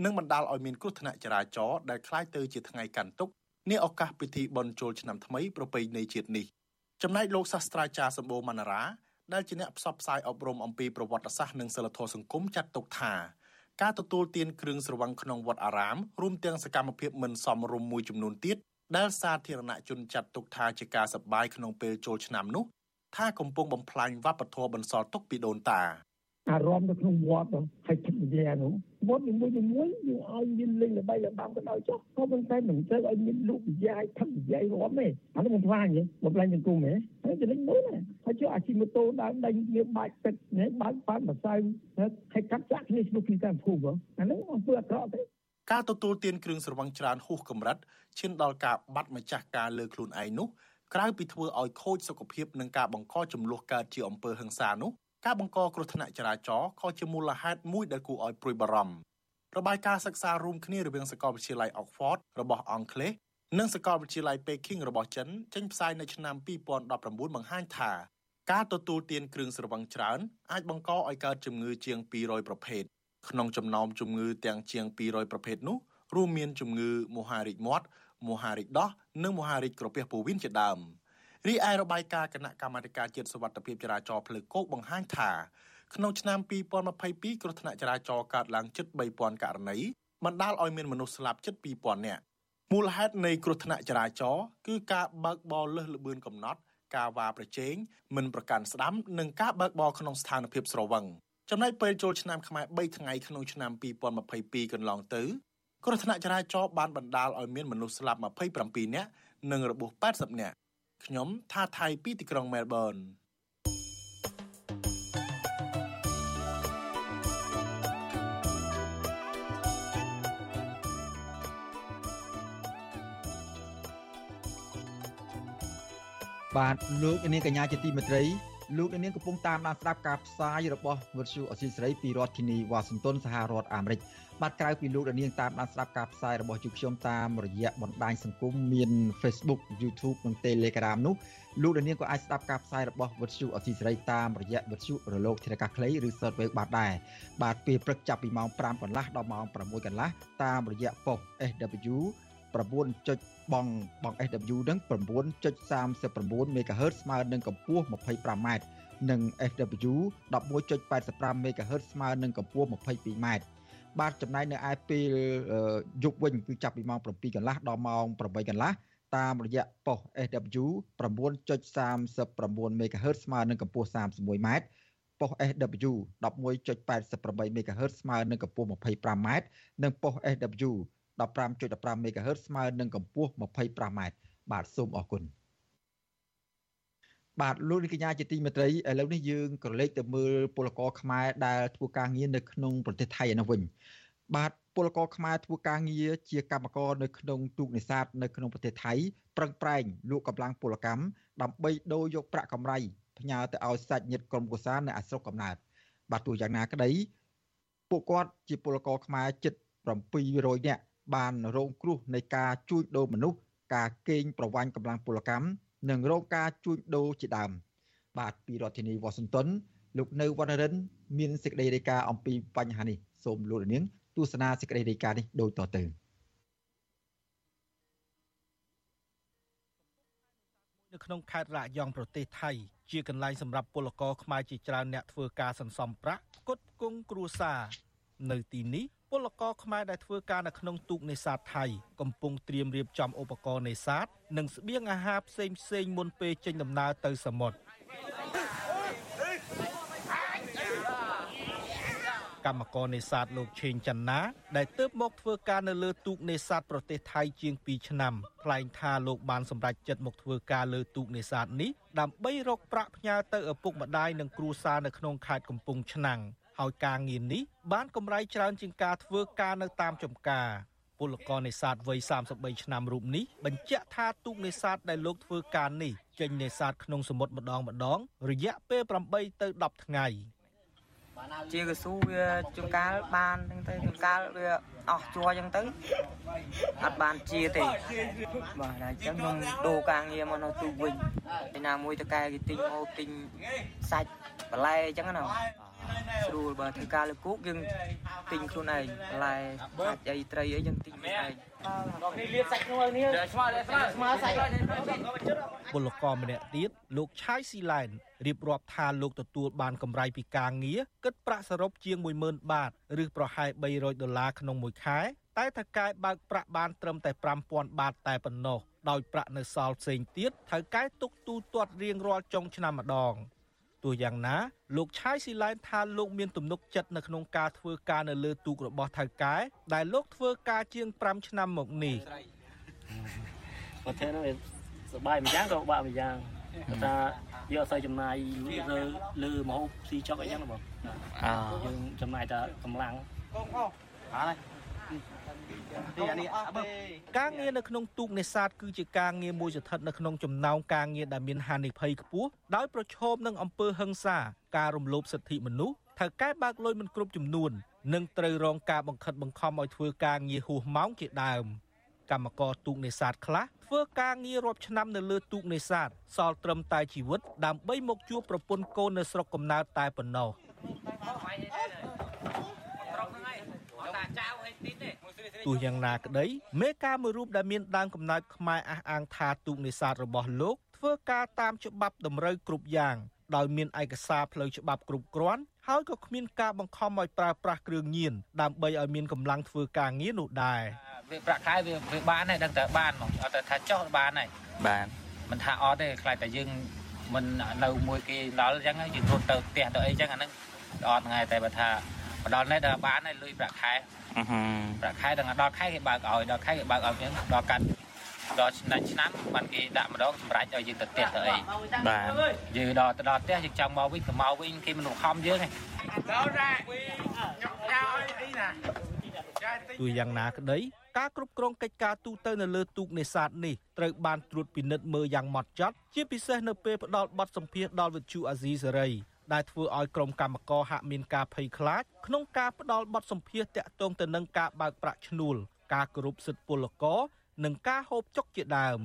និងបណ្ដាលឲ្យមានគ្រោះថ្នាក់ចរាចរណ៍ដែលคล้ายទៅជាថ្ងៃកាន់ទុក្ខនាឱកាសពិធីបុណ្យចូលឆ្នាំថ្មីប្រពៃណីជាតិនេះចំណែកលោកសាស្ត្រាចារ្យសម្បូរមណ្ណារាដែលជាអ្នកផ្សព្វផ្សាយអប់រំអំពីប្រវត្តិសាស្ត្រនិងសិលធម៌សង្គមចាត់ទុកថាការទទួលទានគ្រឿងស្រវឹងក្នុងវត្តអារាមរួមទាំងសកម្មភាពមិនសមរម្យមួយចំនួនទៀត ដែលសាធារណជនចាត់ទុកថាជាការសប្បាយក្នុងពេលចូលឆ្នាំនោះថាកំពុងបំផ្លាញវប្បធម៌បន្សល់ទុកពីដូនតាអារម្មណ៍នៅក្នុងវត្តហើយធម្មយានោះវត្តនីមួយៗយើងឲ្យមានលេងល្បីល្បាំក៏ដោយចុះក៏ប៉ុន្តែមិនត្រូវឲ្យមានលោកវិយាយធម្មយាយរំទេអានោះមិនខ្លាំងទេបំលែងសង្គមទេហើយចំណុចនោះណាហើយចុះអាជីវម៉ូតូដើរដេញវាបាច់ទឹកនេះបើកប៉ាត់ម្សៅហើយកាត់ចាក់គ្នាឈ្លោះគ្នាតាមភូមិអានោះអំពើអាក្រក់ទេ ការទទួលទានគ្រឿងស្រវឹងច្រើនហួសកម្រិតឈានដល់ការបាត់ម្ចាស់ការលើខ្លួនឯងនោះក្រៅពីធ្វើឲ្យខូចសុខភាពនិងការបង្កចំនួនកើតជាអំពើហិង្សានោះការបង្កគ្រោះថ្នាក់ចរាចរណ៍ក៏ជាមូលហេតុមួយដែលគួរឲ្យព្រួយបារម្ភរបាយការណ៍សិក្សារួមគ្នារវាងសាកលវិទ្យាល័យ Oxford របស់អង់គ្លេសនិងសាកលវិទ្យាល័យ Peking របស់ចិនចេញផ្សាយនៅឆ្នាំ2019បង្ហាញថាការទទួលទានគ្រឿងស្រវឹងច្រើនអាចបង្កឲ្យកើតជំងឺជាង200ប្រភេទ ក្នុងចំណោមជំងឺទាំងជាង200ប្រភេទនោះរួមមានជំងឺមហារីកមាត់មហារីកដោះនិងមហារីកក្រពះពោះវៀនជាដើមរីឯរបាយការណ៍គណៈកម្មាធិការជាតិសុវត្ថិភាពចរាចរណ៍ផ្លូវគោកបង្ហាញថាក្នុងឆ្នាំ2022គ្រោះថ្នាក់ចរាចរណ៍កើតឡើងជិត3000ករណីបណ្ដាលឲ្យមានមនុស្សស្លាប់ជិត2000នាក់មូលហេតុនៃគ្រោះថ្នាក់ចរាចរណ៍គឺការបើកបរលើសល្បឿនកំណត់ ការវ៉ាប្រជែងមិនប្រកាន់ស្ដាំនិងការបើកបរក្នុងស្ថានភាពស្រវឹង ចំណែកពេលចូលឆ្នាំខ្មែរ3ថ្ងៃក្នុងឆ្នាំ2022កន្លងទៅគ្រោះថ្នាក់ចរាចរណ៍បានបណ្ដាលឲ្យមានមនុស្សស្លាប់27នាក់និងរបួស80នាក់ខ្ញុំថាថៃពីទីក្រុងមែលប៊នបាទលោកនាងកញ្ញាជាទីមេត្រី លោកនាងកំពុងតាមដានស្ដាប់ការផ្សាយរបស់វិទ្យុអសីស្រីពីរដ្ឋធានីវ៉ាស៊ីនតោនសហរដ្ឋអាមេរិកបាទក្រៅពីលោកនាងតាមដានស្ដាប់ការផ្សាយរបស់ជូខ្ញុំតាមរយៈបណ្ដាញសង្គមមាន Facebook YouTube និង Telegram នោះលោកនាងក៏អាចស្ដាប់ការផ្សាយរបស់វិទ្យុអសីសេរីតាមរយៈវិទ្យុរលកធារកាសខ្លីឬ Shortwave បានដែរបាទពេលព្រឹកចាប់ពីម៉ោង5កន្លះដល់ម៉ោង6កន្លះតាមរយៈប៉ុស SW 9. បងបង SW នឹង9.39 MHz ស្មើនឹងកម្ពស់ 25m និង SW 11.85 MHz ស្មើនឹងកម្ពស់ 22m បាទចំណែកនៅឯពេលយប់វិញគឺចាប់ពីម៉ោង7កន្លះដល់ម៉ោង8កន្លះតាមរយៈប៉ុស SW 9.39 MHz ស្មើនឹងកម្ពស់ 31m ប៉ុស SW 11.88 MHz ស្មើនឹងកម្ពស់ 25m និងប៉ុស SW 15.15 MHz ស្មើនឹងកម្ពស់ 25m បាទសូមអរគុណបាទលោកនាងកញ្ញាជាទីមេត្រីឥឡូវនេះយើងក៏លេខទៅមើលពលករខ្មែរដែលធ្វើការងារនៅក្នុងប្រទេសថៃឯនោះវិញបាទពលករខ្មែរធ្វើការងារជាកម្មករនៅក្នុងទូកនេសាទនៅក្នុងប្រទេសថៃប្រឹងប្រែងលក់កម្លាំងពលកម្មដើម្បីដូរយកប្រាក់កម្រៃផ្ញើទៅឲ្យសាច់ញាតិក្រុមគូសានៅអាស្រុកកំណើតបាទទោះយ៉ាងណាក្តីពួកគាត់ជាពលករខ្មែរជិត700នាក់ បានរងគ្រោះនៃការជួញដូរមនុស្សការកេងប្រវ័ញ្ចកម្លាំងពលកម្មនិងរងការជួញដូរជាដើម បាទពីរដ្ឋធានីវ៉ាស៊ីនតោនលោកនៅវណ្ណរិន មានសេចក្តីរាយការណ៍អំពីបញ្ហានេះសូមលោកនាងទស្សនាសេចក្តីរាយការណ៍នេះដូចតទៅនៅក្នុងខេត្តរ៉ាយ៉ងប្រទេសថៃជាកន្លែងសម្រាប់ពលករខ្មែរជាច្រើនអ្នកធ្វើការសន្សំប្រាក់ផ្គត់ផ្គង់គ្រួសារនៅទីនេះ ពលករខ្មែរដែលធ្វើការនៅក្នុងទូកនេសាទថៃកំពុងត្រៀមរៀបចំឧបករណ៍នេសាទនិងស្បៀងអាហារផ្សេងផ្សេងមុនពេលចេញដំណើរទៅសមុទ្រកម្មករនេសាទលោកឆេងច័ន្ទណាដែលទើបមកធ្វើការនៅលើទូកនេសាទប្រទេសថៃជាង2ឆ្នាំថ្លែងថាលោកបានសម្រេចចិត្តមកធ្វើការលើទូកនេសាទនេះដើម្បីរកប្រាក់ផ្ញើទៅឪពុកម្ដាយនិងគ្រួសារនៅក្នុងខេត្តកំពង់ឆ្នាំង ហើយការងារនេះបានកម្រៃច្រើនជាងការធ្វើការនៅតាមចំការពលករនេសាទវ័យ33ឆ្នាំរូបនេះបញ្ជាក់ថាទូកនេសាទដែលលោកធ្វើការនេះចេញនេសាទក្នុងសមុទ្រម្ដងម្ដង រយៈពេល8ទៅ10ថ្ងៃជាកស៊ូវាជួនកាលបានហ្នឹងទៅជួនកាលវាអស់ជួរអញ្ចឹងទៅអត់បានជាទេបាទហើយអញ្ចឹងខ្ញុំដូរការងារមកនៅទូកវិញឯណាមួយតកែគេទិញមកទិញសាច់បន្លែអញ្ចឹងណា ស្រួលបើធ្វើការលើគូកយើងទិញខ្លួនឯងបន្លែសាច់អីត្រីអីយើងទិញខ្លួនឯងដល់នេះលៀបសាច់ខ្លួននេះស្មើស្មើស្មើសាច់ពលករម្នាក់ទៀតលោកឆាយស៊ីឡែនរៀបរាប់ថាលោកទទួលបានកម្រៃពីការងារគិតប្រាក់សរុបជាង10000បាតឬប្រហែល300ដុល្លារក្នុងមួយខែតែថៅកែបើកប្រាក់បានត្រឹមតែ5000បាតតែប៉ុណ្ណោះដោយប្រាក់នៅសល់ផ្សេងទៀតថៅកែទុកទូទាត់រៀងរាល់ចុងឆ្នាំម្ដង ទោះយ៉ាងណាលោកឆាយស៊ីឡែនថាលោកមានទំនុកចិត្តនៅក្នុងការធ្វើការនៅលើទូករបស់ថៅកែដែលលោកធ្វើការជាង5ឆ្នាំមកនេះប្រទេសនោះសបាយម្យ៉ាងក៏បាក់ម្យ៉ាងថាយកអត់សូវចំណាយលើលើមហូបស៊ីចុកអីចឹងបងអើយើងចំណាយតែកម្លាំងហើយ ការងារនៅក្នុងទូកនេសាទគឺជាការងារមួយស្ថិតនៅក្នុងចំណោមការងារដែលមានហានិភ័យខ្ពស់ដោយប្រឈមនឹងអំពើហិង្សាការរំលោភសិទ្ធិមនុស្សថៅកែបើកលុយមិនគ្រប់ចំនួននិងត្រូវរងការបង្ខិតបង្ខំឲ្យធ្វើការងារហួសម៉ោងជាដើមកម្មករទូកនេសាទខ្លះធ្វើការងាររាប់ឆ្នាំនៅលើទូកនេសាទសល់ត្រឹមតែជីវិត ដើម្បីមកជួបប្រពន្ធកូននៅស្រុកកំណើតតែប៉ុណ្ណោះ ទោះយ៉ាងណាក្តីមេការមួយរូបដែលមានដើមកំណើតខ្មែរអះអាងថាទូកនេសាទរបស់លោកធ្វើការតាមច្បាប់តម្រូវគ្រប់យ៉ាងដោយមានឯកសារផ្លូវច្បាប់គ្រប់គ្រាន់ហើយក៏គ្មានការបង្ខំឲ្យប្រើប្រាស់គ្រឿងញៀនដើម្បីឲ្យមានកម្លាំងធ្វើការងារនោះដែរវាប្រាក់ខែវាវាបានហើយដឹងតែបានហ្មងអត់តែថាចោះបានហើយបានមិនថាអត់ទេខ្លាចតែយើងមិននៅមួយគេដល់អញ្ចឹងយើងរត់ទៅផ្ទះទៅអីអញ្ចឹងអាហ្នឹងអត់ថ្ងៃតែបើថា មកដល់នេះដល់បានហើយលុយប្រាក់ខែប្រាក់ខែដល់ដល់ខែគេបើកឲ្យដល់ខែគេបើកឲ្យយើងដល់កាត់ដល់ឆ្នាំឆ្នាំបានគេដាក់ម្ដងសម្រាប់ឲ្យយើងទៅផ្ទះទៅអីបាទយើងដល់ទៅដល់ផ្ទះយើងចង់មកវិញទៅមកវិញគេមិនខំយើងទេដល់រ៉ាខ្ញុំចោលអីណាទោះយ៉ាងណាក្តីការគ្រប់គ្រងកិច្ចការទូទៅនៅលើទូកនេសាទនេះត្រូវបានត្រួតពិនិត្យមើលយ៉ាងម៉ត់ចត់ជាពិសេសនៅពេលផ្ដល់បទសម្ភាសន៍ដល់វិទ្យុអាស៊ីសេរី ដែលធ្វើឲ្យក្រុមកម្មករហាក់មានការភ័យខ្លាចក្នុងការផ្ដល់បទសម្ភាសន៍តាក់ទងទៅនឹងការបើកប្រាក់ឈ្នួលការគោរពសិទ្ធិពលករនិងការហូបចុកជាដើម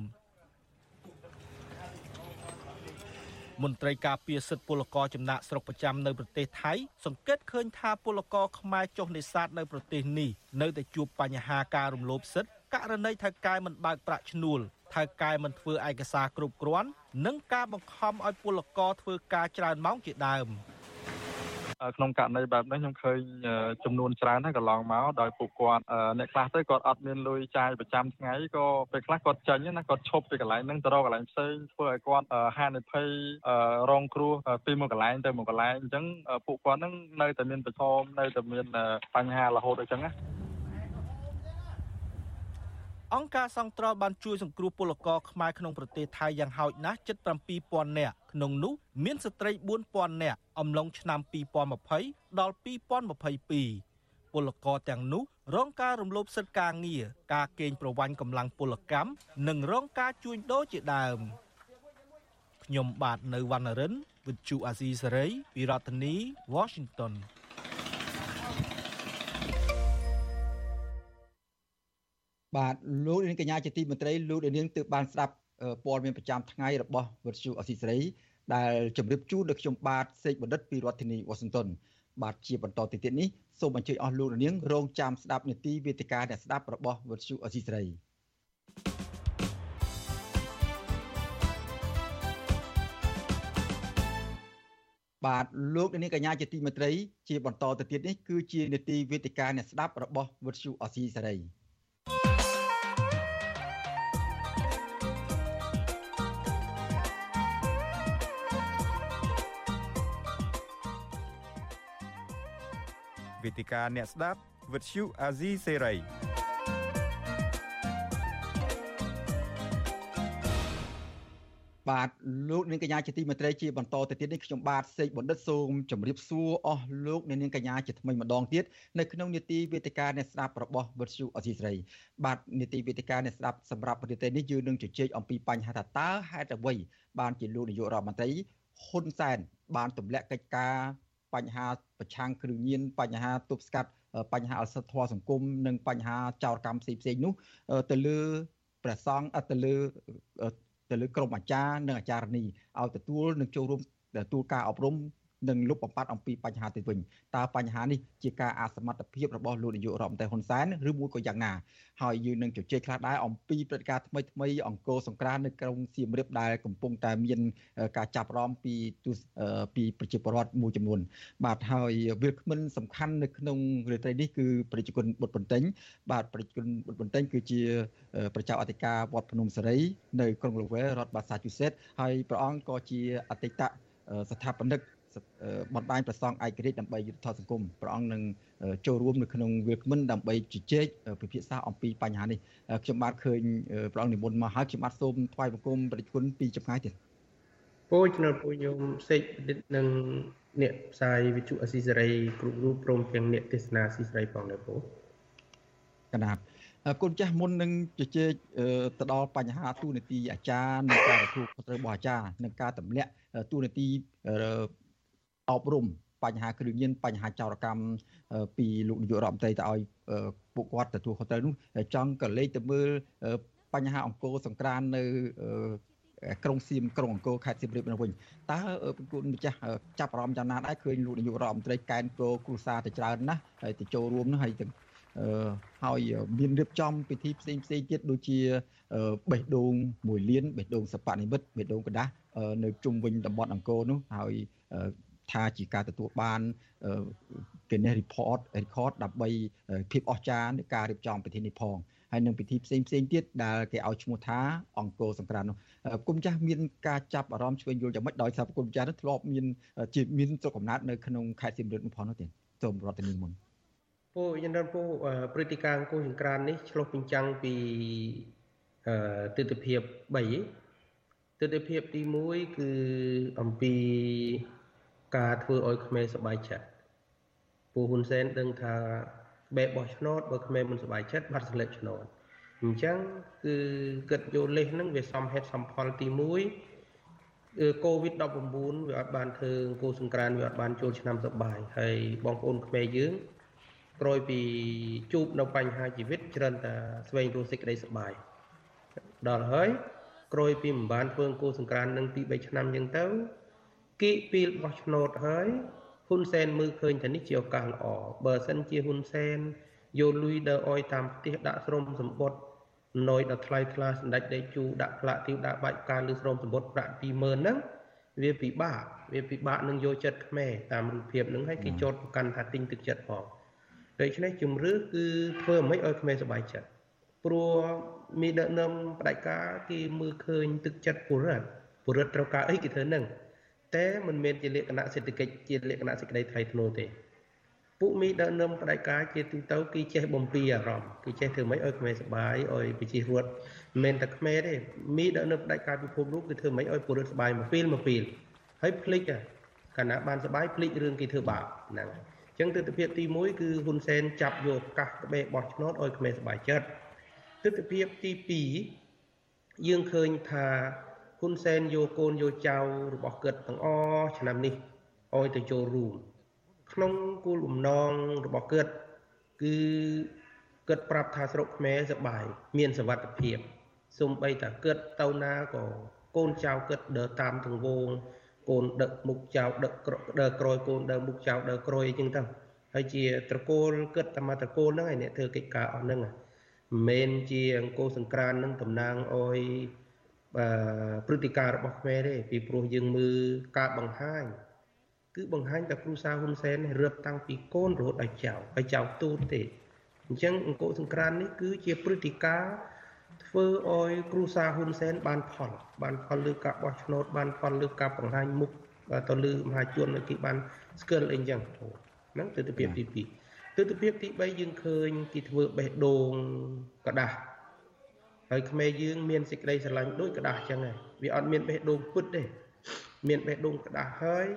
មន្ត្រីការពារសិទ្ធិពលករចំណាក់ស្រុកប្រចាំនៅប្រទេសថៃសង្កេតឃើញថាពលករខ្មែរចុះនេសាទនៅប្រទេសនេះនៅតែជួបបញ្ហាការរំលោភសិទ្ធិ ករណីថៅកែមិនបើកប្រាក់ឈ្នួលថៅកែមិនធ្វើឯកសារគ្រប់គ្រាន់និងការបង្ខំឲ្យពលករធ្វើការច្រើនម៉ោងជាដើមក្នុងករណីបែបនេះខ្ញុំឃើញចំនួនច្រើនហើយកន្លងមកដោយពួកគាត់អ្នកខ្លះទៅគាត់អត់មានលុយចាយប្រចាំថ្ងៃក៏ពេលខ្លះគាត់ចេញណាគាត់ឈប់ពីកន្លែងហ្នឹងទៅរកកន្លែងផ្សេងធ្វើឲ្យគាត់ហានិភ័យរងគ្រោះពីមួយកន្លែងទៅមួយកន្លែងអញ្ចឹងពួកគាត់ហ្នឹងនៅតែមានប្រឈមនៅតែមានបញ្ហារហូតអញ្ចឹងណា អង្គការសង្គ្រោះបានជួយសង្គ្រោះពលករខ្មែរក្នុងប្រទេសថៃយ៉ាងហោចណាស់ជិត7000នាក់ក្នុងនោះមានស្ត្រី4000នាក់អំឡុងឆ្នាំ2020ដល់2022ពលករទាំងនោះរងការរំលោភសិទ្ធិការងារការកេងប្រវ័ញ្ចកម្លាំងពលកម្មនិងរងការជួញដូរជាដើមខ្ញុំបាទនៅវណ្ណរិន with Chu Azizi Saray ពីរដ្ឋធានី Washington បាទលោកនាងកញ្ញាជាទីមន្ត្រីលោកនាងទើបបានស្ដាប់ព័ត៌មានប្រចាំថ្ងៃរបស់វិទ្យុអស៊ីសេរីដែលជម្រាបជូនដល់ខ្ញុំបាទសេកបណ្ឌិតពីរដ្ឋធានីវ៉ាស៊ីនតោនបាទជាបន្តទៅទៀតនេះសូមអញ្ជើញអស់លោកនាងរងចាំស្ដាប់នីតិវេទិកាអ្នកស្ដាប់របស់វិទ្យុអស៊ីសេរីបាទលោកនាងកញ្ញាជាទីមេត្រីជាបន្តទៅទៀតនេះគឺជានីតិវេទិកាអ្នកស្ដាប់របស់វិទ្យុអស៊ីសេរី វេទិកាអ្នកស្ដាប់វិទ្យុអាស៊ីសេរីបាទលោកនាងកញ្ញាជាទីមេត្រីជាបន្តទៅទៀតនេះខ្ញុំបាទសេកបណ្ឌិតសូមជម្រាបសួរអស់លោកនាងកញ្ញាជាថ្មីម្ដងទៀតនៅក្នុងនីតិវេទិកាអ្នកស្ដាប់របស់វិទ្យុអសីស្រីបាទនីតិវេទិកាអ្នកស្ដាប់សម្រាប់ប្រទេសនេះយើងនឹងជជែកអំពីបញ្ហាថាតើហេតុអ្វីបានជាលោកនាយករដ្ឋមន្ត្រីហ៊ុនសែនបានទម្លាក់កិច្ចការ បញ្ហាប្រឆាំងគ្រឿងញៀនបញ្ហាទប់ស្កាត់បញ្ហាអសិទ្ធធម៌សង្គមនិងបញ្ហាចោរកម្មផ្សេងផ្សេងនោះទៅលើព្រះសង្ឃទៅលើទៅលើក្រុមអាចារ្យនិងអាចារ្យនីឲ្យទទួលនិងចូលរួមទទួលការអប់រំ និងលុបបំបាត់អំពីបញ្ហាទៅវិញតើបញ្ហានេះជាការអសមត្ថភាពរបស់លោកនាយករដ្ឋមន្ត្រីហ៊ុនសែនឬមួយក៏យ៉ាងណាហើយយើងនឹងជជែកខ្លះដែរអំពីព្រឹត្តិការណ៍ថ្មីថ្មីអង្គរសង្ក្រាននៅក្រុងសៀមរាបដែលកំពុងតែមានការចាប់រំពីពីប្រជាពលរដ្ឋមួយចំនួន បាទហើយវាគ្មិនសំខាន់នៅក្នុងរាត្រីនេះគឺប្រជាជនបុតបន្ទិញបាទប្រជាជនបុតបន្ទិញគឺជាប្រជាអធិការវត្តភ្នំសេរីនៅក្រុងលូវែរដ្ឋ Massachusetts ហើយព្រះអង្គក៏ជាអតីតស្ថាបនិក បនបាយប្រសងឯករាជ្យដើម្បីយុទ្ធធម៌សង្គមព្រះអង្គនឹងចូលរួមនៅក្នុងវាគ្មិនដើម្បីជជែកពិភាក្សាអំពីបញ្ហានេះខ្ញុំបាទឃើញព្រះអង្គនិមន្តមកហើយខ្ញុំបាទសូមថ្វាយបង្គំព្រះគុណពីចម្ងាយទៀតពូជំនុំពូញោមសេចបណ្ឌិតនឹងអ្នកផ្សាយវិទ្យុអស៊ីសេរីគ្រប់រូបព្រមទាំងអ្នកទេសនាអស៊ីសេរីផងដែរពូកណាប់គុណចាស់មុននឹងជជែកទៅដល់បញ្ហាទូនីតិអាចារ្យនិងការទទួលខុសត្រូវរបស់អាចារ្យនិងការទម្លាក់ទូនីតិ អប់រំបញ្ហាគ្រឿងញៀនបញ្ហាចោរកម្មពីលោកនាយករដ្ឋមន្ត្រីទៅឲ្យពួកគាត់ទទួលខុសត្រូវនោះចង់ក៏លេខទៅមើលបញ្ហាអង្គរសង្ក្រាននៅក្រុងសៀមក្រុងអង្គរខេត្តសៀមរាបនោះវិញតើប្រគល់ម្ចាស់ចាប់អារម្មណ៍យ៉ាងណាដែរឃើញលោកនាយករដ្ឋមន្ត្រីកែនគោគ្រូសាទៅច្រើនណាស់ហើយទៅចូលរួមនោះហើយទាំងហើយមានរៀបចំពិធីផ្សេងផ្សេងទៀតដូចជាបេះដូងមួយលានបេះដូងសពនិមិត្តបេះដូងกระดาษនៅជុំវិញតំបន់អង្គរនោះហើយ ថាជាការទទួលបានគេនេះ report record ដើម្បីភាពអស្ចារ្យនៃការរៀបចំពិធីនេះផងហើយនឹងពិធីផ្សេងផ្សេងទៀតដែលគេឲ្យឈ្មោះថាអង្គរសង្ក្រាននោះគុំចាស់មានការចាប់អារម្មណ៍ឆ្វេងយល់យ៉ាងម៉េចដោយសារគុំចាស់នោះធ្លាប់មានជាមានស្រុកកំណើតនៅក្នុងខេត្តសៀមរាបនោះផងនោះទេសូមរតនីមុនពូយន្តរពូព្រឹត្តិការណ៍អង្គរសង្ក្រាននេះឆ្លុះបញ្ចាំងពីទិដ្ឋភាព3ទិដ្ឋភាពទី1គឺអំពី ការធ្វើឲ្យខ្មែរសប្បាយចិត្តពូហ៊ុនសែនដឹងថាបែបបោះឆ្នោតបើខ្មែរមិនសប្បាយចិត្តបាត់សន្លឹកឆ្នោតអញ្ចឹងគឺគិតយកលេសហ្នឹងវាសំហេតុសំផលទី1កូវីដ19 វាអត់បានធ្វើអង្គសង្ក្រានវាអត់បានចូលឆ្នាំសប្បាយហើយបងប្អូនខ្មែរយើងក្រោយពីជួបនៅបញ្ហាជីវិតច្រើនតែស្វែងរកសេចក្តីសប្បាយដល់ហើយក្រោយពីមិនបានធ្វើអង្គសង្ក្រាននឹងពី3ឆ្នាំអញ្ចឹងទៅ គីពីលបោះឆ្នោតហើយហ៊ុនសែនមើលឃើញថានេះជាឱកាសល្អបើសិនជាហ៊ុនសែនយកលុយដើរអយតាមផ្ទះដាក់ស្រោមសម្បត្តិណយដល់ថ្លៃថ្លាសម្ដេចដេកជូដាក់ផ្លាកទីវដាក់បាច់ការលើស្រោមសម្បត្តិប្រាក់20000ហ្នឹងវាពិបាកវាពិបាកនឹងយកចិត្តខ្មែរតាមរូបភាពហ្នឹងហើយគេចោតប្រកាន់ថាទិញទឹកចិត្តផងដូច្នេះជំរឿគឺធ្វើមិនឲ្យខ្មែរសប្បាយចិត្តព្រោះមានដឹកនាំបដិការគេមើលឃើញទឹកចិត្តពលរដ្ឋពលរដ្ឋត្រូវការអីគេធ្វើហ្នឹង តែមិនមែនជាលក្ខណៈសេដ្ឋកិច្ចជាលក្ខណៈសេចក្តីថ្លៃថ្នូរទេពួកមីដឹកនាំបដិការជាទូទៅគេចេះបំពីអារម្មណ៍គេចេះធ្វើម៉េចឲ្យខ្មែរសប្បាយឲ្យប្រជាពលរដ្ឋមិនមែនតែខ្មែរទេមីដឹកនាំបដិការពិភពលោកគឺធ្វើម៉េចឲ្យពលរដ្ឋសប្បាយមួយពេលមួយពេលហើយភ្លេចកាលណាបានសប្បាយភ្លេចរឿងគេធ្វើបាបហ្នឹងអញ្ចឹងទស្សនវិជ្ជាទី1គឺហ៊ុនសែនចាប់យកឱកាសក្បេបោះឆ្នោតឲ្យខ្មែរសប្បាយចិត្តទស្សនវិជ្ជាទី2យើងឃើញថា ហ៊ុនសែនយកកូនយកចៅរបស់គាត់ទាំងអស់ឆ្នាំនេះឲ្យទៅចូលរួមក្នុងគោលបំណងរបស់គាត់គឺគាត់ប្រាប់ថាស្រុកខ្មែរសបាយមានសវត្ថភាពសូម្បីតែគាត់ទៅណាក៏កូនចៅគាត់ដើរតាមទង្វងកូនដឹកមុខចៅដឹកដើរក្រោយកូនដើរមុខចៅដើរក្រោយអញ្ចឹងទៅហើយជាត្រកូលគិតតែមកត្រកូលហ្នឹងឯអ្នកធ្វើកិច្ចការអស់ហ្នឹងមិនមែនជាអង្គសង្ក្រាននឹងតំណាងអោយ ព្រឹត្តិការណ៍របស់ខ្មែរទេពីព្រោះយើងមើលការបង្ហាញគឺបង្ហាញតែគ្រូសាហ៊ុនសែនរៀបតាំងពីកូនរហូតដល់ចៅហើយចៅទូតទេអញ្ចឹងអង្គសង្ក្រាននេះគឺជាព្រឹត្តិការណ៍ធ្វើឲ្យគ្រូសាហ៊ុនសែនបានផលបានផលលើការបោះឆ្នោតបានផលលើការបង្ហាញមុខទៅលើមហាជនគេបានស្គាល់អីចឹងហ្នឹងទស្សនវិជ្ជាទី2ទស្សនវិជ្ជាទី3យើងឃើញគេធ្វើបេះដូងกระดาษ ហើយខ្មែរយើងមានសេចក្តីស្រឡាញ់ដូចกระดาษចឹងហើយវាអត់មានបេះដូងពុតទេមានបេះដូងกระดาษហើយ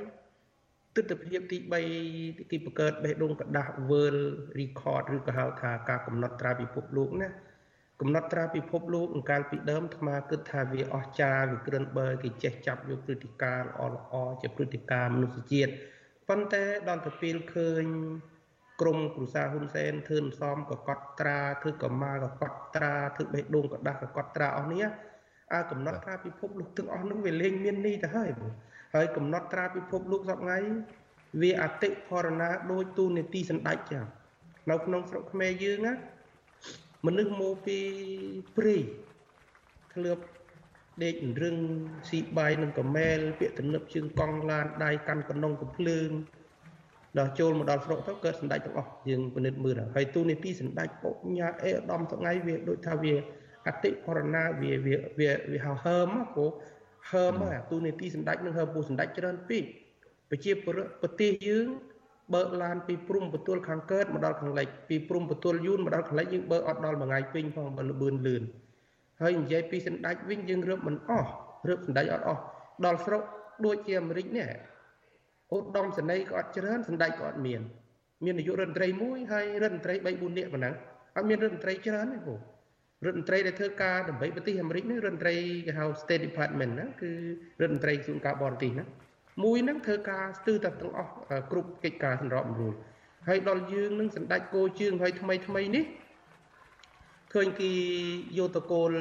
ទស្សនវិជ្ជាទី3គេបង្កើតបេះដូងกระดาษ World Record ឬក៏ហៅថាការកំណត់ត្រាពិភពលោកណាកំណត់ត្រាពិភពលោកអង្កាលពីដើមអាត្មាគិតថាវាអស្ចារ្យវាក្រិនបើគេចេះចាប់យកព្រឹត្តិការណ៍ល្អល្អជាព្រឹត្តិការណ៍មនុស្សជាតិប៉ុន្តែដល់ទៅពេលឃើញ ក្រុមគ្រូសាហ៊ុនសែនធឿនសំក៏កត់ត្រាធ្វើកម្មាក៏កត់ត្រាធ្វើបេះដូងក៏ដាស់ក៏កត់ត្រាអស់នេះអើកំណត់ត្រាពិភពលោកទាំងអស់នោះវាលែងមាននេះទៅហើយហើយកំណត់ត្រាពិភពលោកសពថ្ងៃវាអតិផរណាដោយទូនេតិសម្ដេចចានៅក្នុងស្រុកខ្មែរយើងណាមនុស្សមកពីព្រៃធ្លាប់ដេករឹងស៊ីបាយនឹងកមែលពាក្យទំនឹបជើងកង់ឡានដៃកាន់កណ្ដុងកំភ្លើង ដល់ចូលមកដល់ស្រុកទៅកើតសម្ដេចទាំងអស់យើងពិនិត្យមើលហើយទូនីតិសម្ដេចបញ្ញាអេឧត្តមថ្ងៃវាដូចថាវាអតិផរណាវាវាវាហៅហើមព្រោះហើមអាទូនីតិសម្ដេចនឹងហើមពូសម្ដេចច្រើនពេកប្រជាប្រទេសយើងបើកឡានពីព្រំបន្ទាល់ខាងកើតមកដល់ខាងលិចពីព្រំបន្ទាល់យូនមកដល់ខាងលិចយើងបើកអត់ដល់មួយថ្ងៃពេញផងបើលបឿនលឿនហើយនិយាយពីសម្ដេចវិញយើងរឹបមិនអស់រឹបសម្ដេចអត់អស់ដល់ស្រុកដូចជាអាមេរិកនេះ ឧត្តមសេនីយ៍ក៏អត់ច្រើនសម្ដេចក៏អត់មាន មាននាយករដ្ឋមន្ត្រីមួយហើយរដ្ឋមន្ត្រី3 4នាក់ប៉ុណ្ណឹងអត់មានរដ្ឋមន្ត្រីច្រើនទេបងរដ្ឋមន្ត្រីដែលធ្វើការដើម្បីប្រទេសអាមេរិកនេះរដ្ឋមន្ត្រីគេហៅ State Department ណាគឺរដ្ឋមន្ត្រីក្រសួងការបរទេសណាមួយហ្នឹងធ្វើការស្ទើរតែទាំងអស់គ្រប់កិច្ចការសម្របសម្រួលហើយដល់យើងនឹងសម្ដេចគោជើងហើយថ្មីថ្មីនេះឃើញគេយោតកូល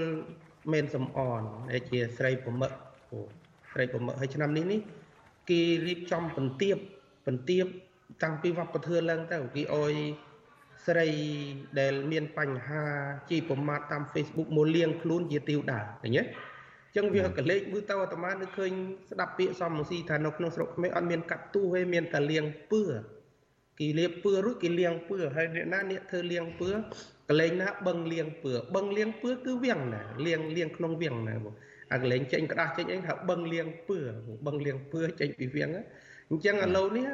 មែនសំអនដែលជាស្រីប្រមឹកអូស្រីប្រមឹកហើយឆ្នាំនេះនេះ គេរៀបចំបន្ទាបបន្ទាបតាំងពីវប្បធម៌ឡើងទៅគេអុយស្រីដែលមានបញ្ហាជីប្រមាថតាម Facebook មកលៀងខ្លួនជាទីវតាឃើញទេចឹងវាកលេចមើលទៅអាត្មានឹកឃើញស្ដាប់ពាក្យសំស៊ីថានៅក្នុងស្រុកខ្មែរអត់មានកាត់ទូទេមានតែលៀងពឿគេលាបពឿរួចគេលៀងពឿហើយអ្នកណាអ្នកធ្វើលៀងពឿកលេងណាបឹងលៀងពឿបឹងលៀងពឿគឺវាំងណាលៀងលៀងក្នុងវាំងណា អាកលេងចេញ ក្តាស់ចេញអីថាបឹងលៀងពឿបឹងលៀងពឿចេញពីវាំងអញ្ចឹងឥឡូវនេះ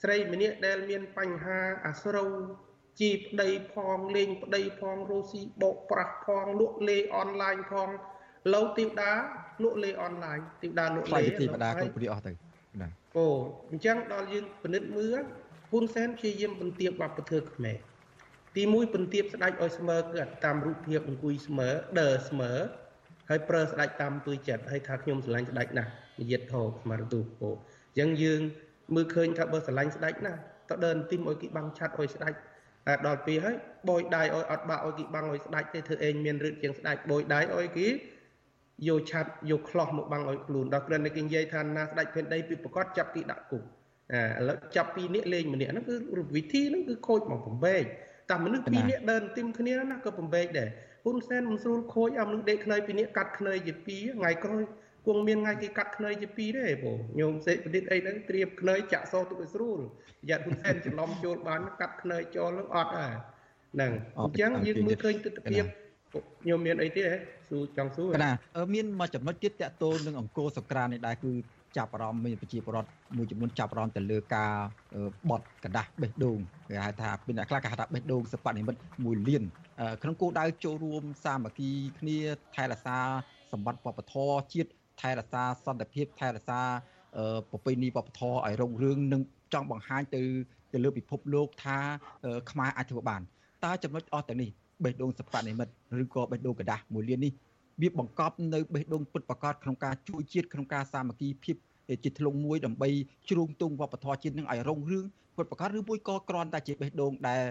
ស្រីម្នាក់ដែលមានបញ្ហាអាស្រូវជីប្តីផងលេងប្តីផងរស់ស៊ីបោកប្រាស់ផងលក់លេអនឡាញផងលោទីវតាលក់លេអនឡាញទីវតាលក់លេទីវតាគ្រប់ព្រាអស់ទៅណាអូអញ្ចឹងដល់យើងពិនិត្យមើលហ៊ុនសែនព្យាយាមបន្ទាបវប្បធម៌ខ្មែរទី1បន្ទាបស្ដេចឲ្យស្មើគឺតាមរូបភាពអង្គុយស្មើដើស្មើ ហើយប្រើស្ដេចតាមទួយចិត្តហើយថាខ្ញុំស្រឡាញ់ស្ដេចណាស់និយាយធោស្មារតីពោអញ្ចឹងយើងមើលឃើញថាបើស្រឡាញ់ស្ដេចណាស់តើដើរទីមឲ្យគេបាំងឆាត់ឲ្យស្ដេចដល់ពេលហើយបយដៃឲ្យអត់បាក់ឲ្យគេបាំងឲ្យស្ដេចទេធ្វើអេងមានរឹតជាងស្ដេចបយដៃឲ្យគេយកឆាត់យកខ្លោះមកបាំងឲ្យខ្លួនដល់គ្រាន់តែគេនិយាយថាណាស្ដេចភេនដីពីប្រកាសចាប់គេដាក់គុកអាឥឡូវចាប់ពីរនាក់លេងម្នាក់ហ្នឹងគឺវិធីហ្នឹងគឺខូចមកបំបែកតែមនុស្សពីរនាក់ដើរទីមគ្នាណាក៏បំបែកដែរ ហ៊ុនសែនមិនស្រួលខូចអាមនុស្សដេកខ្នើយពីរនាក់កាត់ខ្នើយជាពីរថ្ងៃក្រោយគង់មានថ្ងៃគេកាត់ខ្នើយជាពីរទេបងញោមសេបណ្ឌិតអីហ្នឹងត្រៀមខ្នើយចាក់សោទុកឲ្យស្រួលប្រយ័ត្នហ៊ុនសែនច្រឡំចូលបានកាត់ខ្នើយចូលនឹងអត់ហើយហ្នឹងអញ្ចឹងយើងមើលឃើញទស្សនវិជ្ជាញោមមានអីទៀតហ៎សួរចង់សួរណាមានមួយចំណុចទៀតតកតូននឹងអង្គរសក្រាននេះដែរគឺ ចាប់អារម្មណ៍មានប្រជាពលរដ្ឋមួយចំនួនចាប់អារម្មណ៍ទៅលើការបត់กระดาษបេះដូងគេហៅថាមានអ្នកខ្លះគេហៅថាបេះដូងសិប្បនិមិត្ត1លានក្នុងគោលដៅចូលរួមសាមគ្គីគ្នាថែរក្សាសម្បត្តិវប្បធម៌ជាតិថែរក្សាសន្តិភាពថែរក្សាប្រពៃណីវប្បធម៌ឲ្យរុងរឿងនិងចង់បង្ហាញទៅទៅលើពិភពលោកថាខ្មែរអាចធ្វើបានតើចំណុចអស់ទាំងនេះបេះដូងសិប្បនិមិត្តឬក៏បេះដូងกระดาษ1លាននេះ វាបង្កប់នៅបេះដូងពិតប្រាកដក្នុងការជួយជាតិក្នុងការសាមគ្គីភាពជាធ្លុងមួយដើម្បីជ្រោងទងវប្បធម៌ជាតិនឹងឲ្យរុងរឿងពិតប្រាកដឬមួយក៏គ្រាន់តែជាបេះដូងដែល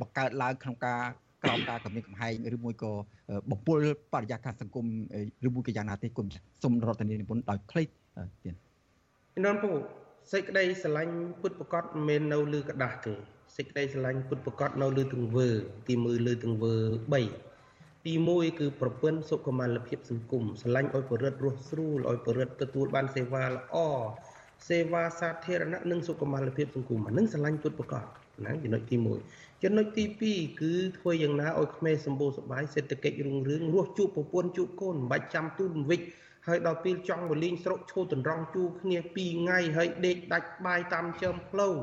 បង្កើតឡើងក្នុងការក្រោមការគម្រាមកំហែងឬមួយក៏បំពុលបរិយាកាសសង្គមឬមួយក៏យ៉ាងណាទេគុំសូមរដ្ឋនីនិពន្ធដោយខ្លីទៀតនរពូសេចក្តីស្រឡាញ់ពុតប្រកបមិនមែននៅលើกระดาษទេសេចក្តីស្រឡាញ់ពុតប្រកបនៅលើទង្វើទីមើលលើទង្វើ3 ទី1គឺប្រពន្ធសុខុមាលភាពសង្គមស្រឡាញ់ឲ្យបរិទ្ធរស់ស្រួលឲ្យបរិទ្ធទទួលបានសេវាល្អសេវាសាធារណៈនិងសុខុមាលភាពសង្គមអានឹងស្រឡាញ់ពុតប្រកបហ្នឹងចំណុចទី1ចំណុចទី2គឺធ្វើយ៉ាងណាឲ្យក្មេងសម្បូរសប្បាយសេដ្ឋកិច្ចរុងរឿងរស់ជួបប្រពន្ធជួបកូនមិនបាច់ចាំទូលវិចហើយដល់ពេលចង់មកលេងស្រុកឈោទន្រង់ជួគ្នា2ថ្ងៃហើយដេកដាច់បាយតាមចើមផ្លូវ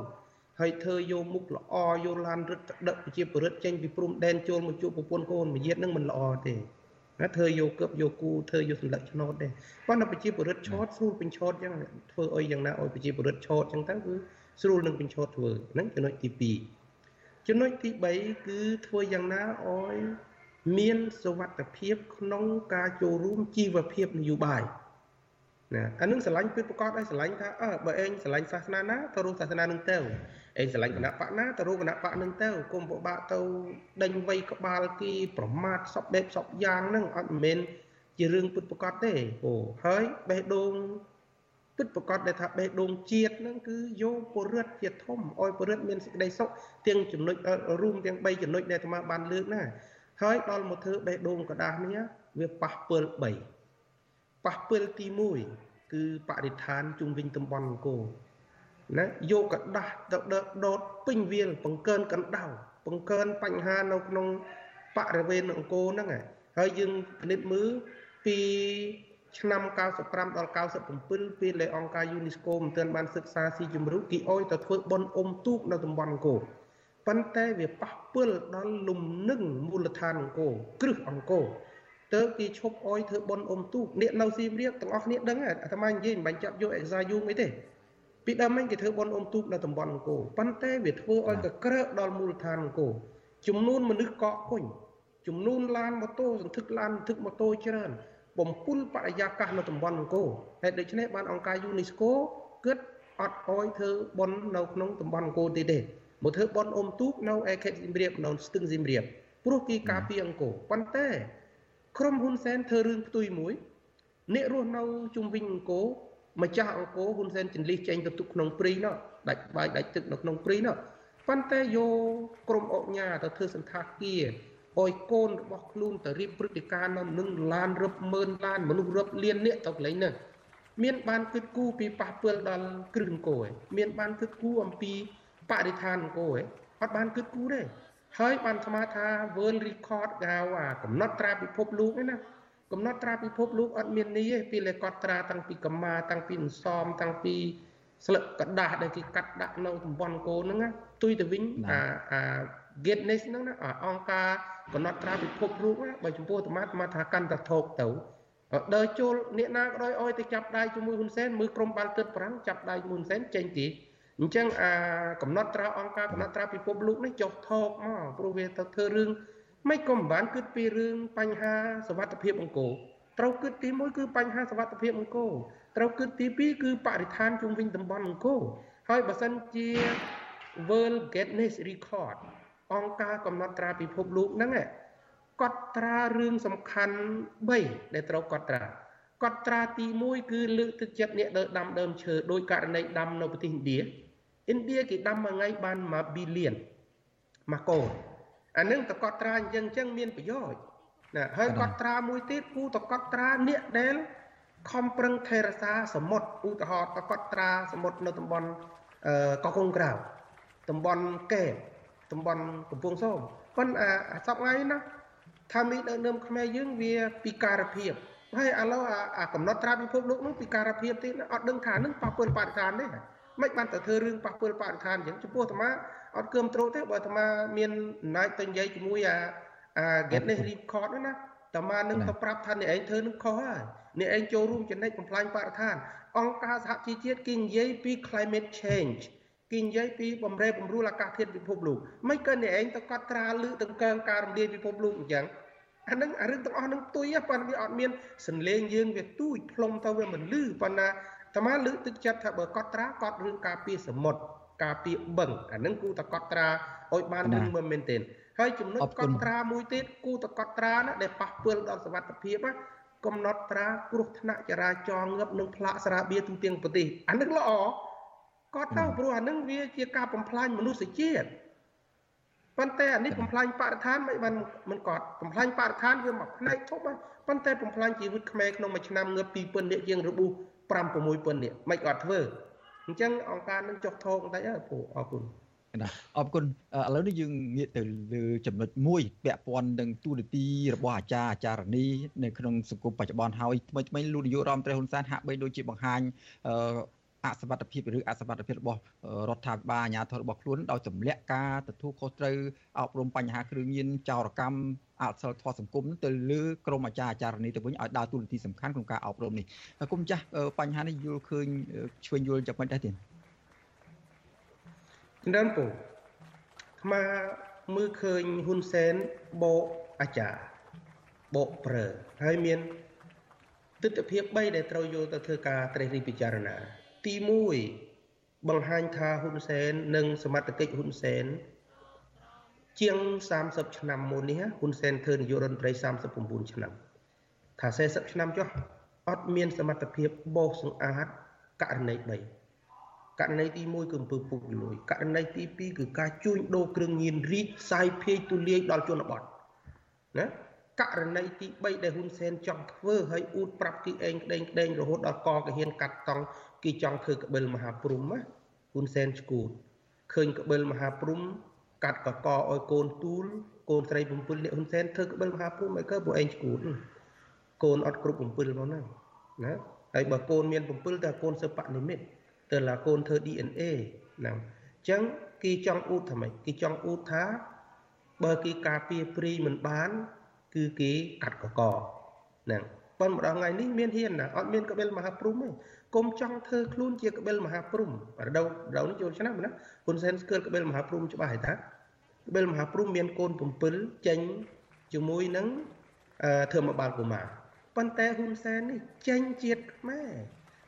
ហើយធ្វើយកមុខល្អយកឡានរឹតដឹកប្រជាពលរដ្ឋចេញពីព្រំដែនចូលមកជួបប្រពន្ធកូនមួយយាតនឹងមិនល្អទេណាធ្វើយកគប់យកគូធ្វើយកសម្លឹកឆ្នោតទេប៉ុន្តែប្រជាពលរដ្ឋឆោតស្រួលពេញឆោតចឹងធ្វើអីយ៉ាងណាឲ្យប្រជាពលរដ្ឋឆោតចឹងទៅគឺស្រួលនឹងពេញឆោតធ្វើហ្នឹងចំណុចទី2ចំណុចទី3គឺធ្វើយ៉ាងណាឲ្យមានសវត្ថភាពក្នុងការចូលរួមជីវភាពនយោបាយណាអានឹងស្រឡាញ់ពិតប្រកបឲ្យស្រឡាញ់ថាអើបើឯងស្រឡាញ់សាសនាណាទៅរួមសាសនានឹងទៅ ឯងស្រឡាញ់គណៈបកណាទៅរួមគណៈបកនឹងទៅគុំពិបាកទៅដេញវៃក្បាលគេប្រមាថសពដេបសពយ៉ាងហ្នឹងអត់មែនជារឿងពិតប្រកបទេអូហើយបេះដូងពិតប្រកបដែលថាបេះដូងជាតិហ្នឹងគឺយកពរិទ្ធជាធំឲ្យពរិទ្ធមានសេចក្តីសុខទាំងចំណុចរួមទាំង3ចំណុចដែលអាត្មាបានលើកណាហើយដល់មកធ្វើបេះដូងกระดาษនេះវាប៉ះពិល3ប៉ះពិលទី1គឺបរិស្ថានជុំវិញតំបន់អង្គរ ណាយកกระដាស់ទៅដដតពេញវាលបង្កើនកណ្ដៅបង្កើនបញ្ហានៅក្នុងបរិវេណអង្គរហ្នឹងហើយយើងពិនិត្យមើលពី ឆ្នាំ95ដល់97ពេលដែលអង្គការ UNESCO មិនទាន់បានសិក្សាស៊ីជម្រៅគេអោយទៅធ្វើបន់អុំទូកនៅតំបន់អង្គរប៉ុន្តែវាប៉ះពាល់ដល់លំនឹងមូលដ្ឋានអង្គរគ្រឹះអង្គរទៅគេឈប់អោយធ្វើបន់អុំទូកអ្នកនៅសៀមរាបទាំងអស់គ្នាដឹងអាត្មានិយាយមិនបាញ់ចាប់យកអេសាយូងអីទេ ពីដើមមិញគេធ្វើបន់អុំទូកនៅតំបន់អង្គរប៉ុន្តែវាធ្វើឲ្យកក្រើកដល់មូលដ្ឋានអង្គរចំនួនមនុស្សកកគុញចំនួនឡានម៉ូតូសន្ធឹកឡានសន្ធឹកម៉ូតូច្រើនបំពុលបរិយាកាសនៅតំបន់អង្គរហេតុដូច្នេះបានអង្គការ UNESCO គិតអត់អោយធ្វើបន់នៅក្នុងតំបន់អង្គរទេទេមកធ្វើបន់អុំទូកនៅឯខេត្តសៀមរាបនៅស្ទឹងសៀមរាបព្រោះគេការពារអង្គរប៉ុន្តែ ក្រុមហ៊ុនសែនធ្វើរឿងផ្ទុយមួយអ្នករស់នៅជុំវិញអង្គរ ម្ចាស់អង្គរហ៊ុនសែនចន្លិះចេញទៅទុកក្នុងព្រៃនោះដាច់បាយដាច់ទឹកនៅក្នុងព្រៃនោះប៉ុន្តែយកក្រុមអុកញ៉ាទៅធ្វើសន្តាគារអោយកូនរបស់ខ្លួនទៅរៀបព្រឹត្តិការណ៍នៅនឹងឡានរឹបម៉ឺនឡានមនុស្សរឹបលាននេះទៅកន្លែងនោះមានបានគិតគូរពីប៉ះពាល់ដល់គ្រឹះអង្គរឯងមានបានគិតគូរអំពីបរិស្ថានអង្គរឯងអត់បានគិតគូរទេហើយបានស្មាថា World Record កៅអាកំណត់ត្រាពិភពលោកឯណា កំណត់ត្រាពិភពលោកអត់មាននេះទេពេលតែគាត់ត្រាតាំងពីកម្មាតាំងពីអន្សមតាំងពីស្លឹកกระดาษដែលគេកាត់ដាក់នៅតំបន់អង្គរហ្នឹងណាទុយទៅវិញអាអា Guinness ហ្នឹងណាអង្គការកំណត់ត្រាពិភពលោកណាបើចំពោះអាត្មាអាត្មាថាកាន់តែថោកទៅដើរចូលអ្នកណាក៏ដោយអោយទៅចាប់ដៃជាមួយហ៊ុនសែនមើលក្រុមបាល់ទិតប្រាំងចាប់ដៃហ៊ុនសែនចេញទីអញ្ចឹងអាកំណត់ត្រាអង្គការកំណត់ត្រាពិភពលោកនេះចុះថោកមកព្រោះវាទៅធ្វើរឿង មិនក៏មិនបានគិតពីរឿងបញ្ហាសវត្ថភាពអង្គរត្រូវគិតទី1គឺបញ្ហាសវត្ថភាពអង្គរត្រូវគិតទី2គឺបរិស្ថានជុំវិញតំបន់អង្គរហើយបើសិនជា World Guinness Record អង្គការកំណត់ត្រាពិភពលោកហ្នឹងកត់ត្រារឿងសំខាន់3ដែលត្រូវកត់ត្រាកត់ត្រាទី1គឺលើកទឹកចិត្តអ្នកដើដាំដើមឈើដោយករណីដាំនៅប្រទេសឥណ្ឌាឥណ្ឌាគេដាំមួយថ្ងៃបាន1 billion មួយកូន អានឹងតកត់ត្រាអញ្ចឹងអញ្ចឹងមានប្រយោជន៍ណាហើយកត់ត្រាមួយទៀតគូតកត់ត្រាអ្នកដែលខំប្រឹងថែរក្សាសមុទ្រឧទាហរណ៍តកត់ត្រាសមុទ្រនៅតំបន់កកុងក្រៅតំបន់កែបតំបន់កំពង់សោមប៉ុន្តែអាសប្ងៃណាថាមីដើមដើមខ្មែរយើងវាពិការភាពហើយឥឡូវអាកំណត់ត្រាពិភពលោកនោះពិការភាពទៀតអត់ដឹងថានឹងប៉ះពាល់បរិស្ថានទេមិនបានទៅធ្វើរឿងប៉ះពាល់បរិស្ថានអញ្ចឹងចំពោះអាត្មា អត់គឿមត្រូលទេបើអាត្មាមានអំណាចទៅនិយាយជាមួយអាអា get this record ណាអាត្មានឹងទៅប្រាប់ថាអ្នកឯងធ្វើនឹងខុសហើយអ្នកឯងចូលរួមចំណែកបំផ្លាញបរិស្ថាន អង្គការសហជីវជាតិគេនិយាយពី climate change គេនិយាយពីបំរែបំរួលអាកាសធាតុពិភពលោកមិនក៏អ្នកឯងទៅកត់ត្រាលើទាំងកើងការរំលាយពិភពលោកអញ្ចឹងអានឹងអារឿងទាំងអស់នឹងទុយប៉ុន្តែវាអត់មានសន្លេងយើងវាទូចផ្លុំទៅវាមិនលឺប៉ុន្តែតាមាលើកទឹកចិត្តថាបើកត់ត្រាកត់រឿងការពារសមុទ្រ ការពារបឹងអានឹងគូតកត់ត្រាឲ្យបានលឺមែនទែនហើយចំណុចកត់ត្រាមួយទៀតគូតកត់ត្រាណាដែលប៉ះពាល់ដល់សុវត្ថិភាពណាកំណត់ត្រាគ្រោះថ្នាក់ចរាចរណ៍ងឹបនិងផ្លាកស្រាបៀរទូទាំងប្រទេសអានឹងល្អគាត់ទៅព្រោះអានឹងវាជាការបំផ្លាញមនុស្សជាតិប៉ុន្តែអានេះបំផ្លាញបរិស្ថានមិនបានមិនគាត់បំផ្លាញបរិស្ថានវាមកផ្នែកធំប៉ុន្តែបំផ្លាញជីវិតខ្មែរក្នុងមួយឆ្នាំងើប2000នាក់ជាងរបួស5 6000នាក់មិនគាត់ធ្វើ អញ្ចឹងអង្គការនឹងចុះថោកបន្តិចអើពូអរគុណណាអរគុណឥឡូវនេះយើងងាកទៅលើចំណុចមួយពាក់ព័ន្ធនឹងទូនាទីរបស់អាចារ្យអាចារ្យនីនៅក្នុងសង្គមបច្ចុប្បន្នហើយថ្មីថ្មីលោកនាយករដ្ឋមន្ត្រីហ៊ុនសែនហាក់បីដូចជាបង្ហាញ អសវត្ថភាពឬអសវត្ថភាពរបស់រដ្ឋាភិបាលអាជ្ញាធររបស់ខ្លួនដោយទម្លាក់ការទទួលខុសត្រូវអប់រំបញ្ហាគ្រឿងញៀនចោរកម្មអសិលធម៌សង្គមទៅលើក្រមអាចារ្យអាចារ្យនេះទៅវិញឲ្យដើរតួនាទីសំខាន់ក្នុងការអប់រំនេះគុំចាស់បញ្ហានេះយល់ឃើញឆ្វេងយល់យ៉ាងម៉េចដែរទៀតដើមពូថ្មមើលឃើញហ៊ុនសែនបោកអាចារ្យបោកប្រើហើយមានទស្សនវិជ្ជា3ដែលត្រូវយកទៅធ្វើការត្រេះរិះពិចារណា ទី1បង្ហាញថាហ៊ុនសែននិងសមត្ថកិច្ចហ៊ុនសែនជាង30ឆ្នាំមុននេះហ៊ុនសែនធ្វើនាយករដ្ឋមន្ត្រី39ឆ្នាំថា40ឆ្នាំចុះអត់មានសមត្ថភាពបោសសម្អាតករណី3ករណីទី1គឺអំពើពុករលួយករណីទី2គឺការជួញដូរគ្រឿងញៀនរីកសាយភាយទូលាយដល់ជនបទណាករណីទី3ដែលហ៊ុនសែនចង់ធ្វើឲ្យអ៊ូតប្រាប់គេឯងក្តែងក្តែងរហូតដល់កកហ៊ានកាត់តង់ គេចង់ធ្វើក្បិលមហាព្រំណាហ៊ុនសែនឈួតឃើញក្បិលមហាព្រំកាត់កកឲ្យកូនទូលកូនស្រី7នាក់ហ៊ុនសែនធ្វើក្បិលមហាព្រំឲ្យកើពួកឯងឈួតកូនអត់គ្រប់7មកណាណាហើយបើកូនមាន7តើកូនសិបនិមិត្តតើឡាកូនធ្វើ DNA ហ្នឹងអញ្ចឹងគេចង់អ៊ូតថាម៉េចគេចង់អ៊ូតថាបើគេការពារព្រីមិនបាន គឺគេកាត់កកហ្នឹង ប៉ុន្តែម្ដងថ្ងៃនេះមានហ៊ានណាអត់មានកបិលមហាព្រំទេគុំចង់ធ្វើខ្លួនជាកបិលមហាព្រំរដូវរដូវនេះចូលឆ្នាំណាហ៊ុនសែនស្គាល់កបិលមហាព្រំច្បាស់ហើយតាកបិលមហាព្រំមានកូន7ចេញជាមួយនឹងធ្វើមកបាល់កុមារប៉ុន្តែហ៊ុនសែននេះចេញជាតិខ្មែរ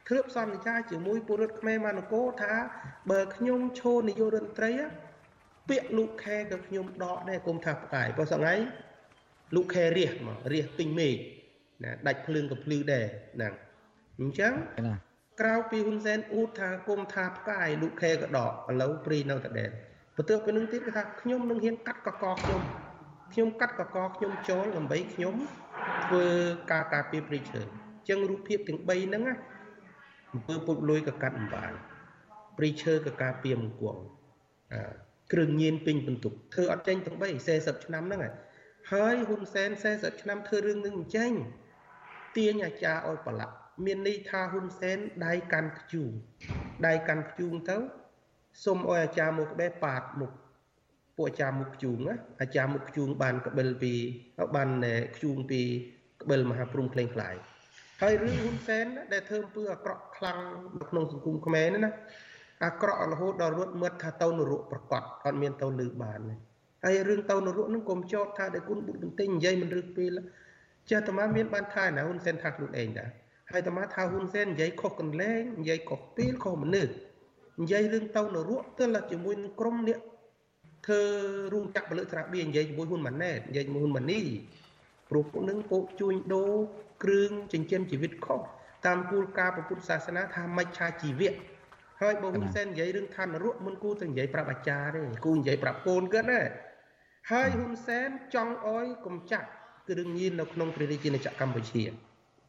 គ្របសន្យាជាមួយពលរដ្ឋខ្មែរមនគរថាបើខ្ញុំឈរនាយករដ្ឋមន្ត្រី ពាក្យលោកខែក៏ខ្ញុំដកដែរគុំថាផ្កាយព្រោះសងៃលោកខែរះមករះពេញមេឃ ណាដាច់ភ្លើងក៏ភ្លឺដែរហ្នឹងអញ្ចឹងណាក្រៅពីហ៊ុនសែនអ៊ូតថាគុំថាផ្កាយលោកខែក៏ដកឥឡូវព្រីនៅតែដែរបន្ទាប់ពីនឹងទៀតគេថាខ្ញុំនឹងហ៊ានកាត់កកខ្ញុំខ្ញុំកាត់កកខ្ញុំចូលដើម្បីខ្ញុំធ្វើការការពារព្រៃឈើអញ្ចឹងរូបភាពទាំង3ហ្នឹងណាអំពើពុចលួយក៏កាត់មិនបានព្រៃឈើក៏ការពារមិនគង់គ្រឿងញៀនពេញបន្ទុកធ្វើអត់ចេញទាំង3 40ឆ្នាំហ្នឹងហើយហ៊ុនសែន40ឆ្នាំធ្វើរឿងនឹងមិនចេញ ទាញអាចារ្យឲ្យប្រឡាក់មានន័យថាហ៊ុនសែនដៃកាន់ខ្ជូងដៃកាន់ខ្ជូងទៅសុំឲ្យអាចារ្យមកក្បែរប៉ាតមុខពួកអាចារ្យមុខខ្ជូងណាអាចារ្យមុខខ្ជូងបានកបិលពីបានខ្ជូងពីក្បិលមហាព្រំក្លែងខ្លាយហើយរឿងហ៊ុនសែនដែលធ្វើអំពើអាក្រក់ខ្លាំងនៅក្នុងសង្គមខ្មែរនេះណាអាក្រក់រហូតដល់រត់មឹតថាទៅនរកប្រកបអត់មានទៅលឺបានទេហើយរឿងទៅនរកនឹងកុំចោតថាដែលគុណបុត្របន្ទិញនិយាយមិនរឹកពេល ចេះតែមកមានបានថាណាហ៊ុនសែនថាខ្លួនឯងដែរហើយតែមកថាហ៊ុនសែននិយាយខុសកន្លែងនិយាយខុសពេលខុសមនុស្សនិយាយរឿងទៅនរកទើបជាមួយនឹងក្រុមនេះធ្វើរូងចាក់ពលិត្រាបៀនិយាយជាមួយហ៊ុនម៉ាណែតនិយាយជាមួយហ៊ុនម៉ានីព្រោះពួកនឹងពោជួញដូរគ្រឿងចិញ្ចឹមជីវិតខុសតាមគោលការណ៍ពុទ្ធសាសនាថាមច្ឆាជីវៈហើយបើហ៊ុនសែននិយាយរឿងឋានរកមិនគូទៅនិយាយប្រាប់អាចារ្យទេគូនិយាយប្រាប់កូនគាត់ណាហើយហ៊ុនសែនចង់អោយកំចាត់ គ្រឿងញៀននៅក្នុងព្រះរាជាណាចក្រកម្ពុជា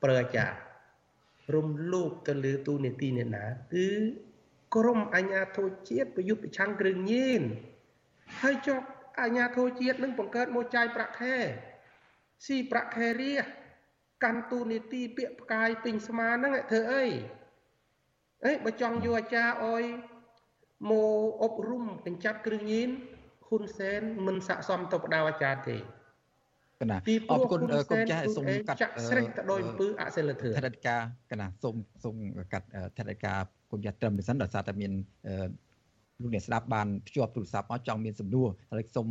ប្រើអាចារ្យរំលោភទៅលើទូនេតិអ្នកណាគឺក្រមអញ្ញាធិជាតិប្រយុទ្ធប្រឆាំងគ្រឿងញៀនហើយចុះអញ្ញាធិជាតិនឹងបង្កើតមកចាយប្រាក់ខែស៊ីប្រាក់ខែរាកាន់ទូនីតិពាក្យផ្កាយពេញស្មាហ្នឹងធ្វើអីអេបើចង់យកអាចារ្យអុយមកអប់រំកញ្ចាប់គ្រឿងញៀនហ៊ុនសែនមិនស័កសមទៅបដៅអាចារ្យទេ កណាអរគុណគុំចាស់សូមកាត់ចាក់ស្រេះទៅដោយអំពើអសិលធម៌ថតិកាកណាសូមសូមកាត់ថតិកាគុំចាស់ត្រឹមនេះសិនដោយសារតែមានលោកអ្នកស្ដាប់បានភ្ជាប់ទូរស័ព្ទមកចង់មានសំណួរហើយសូម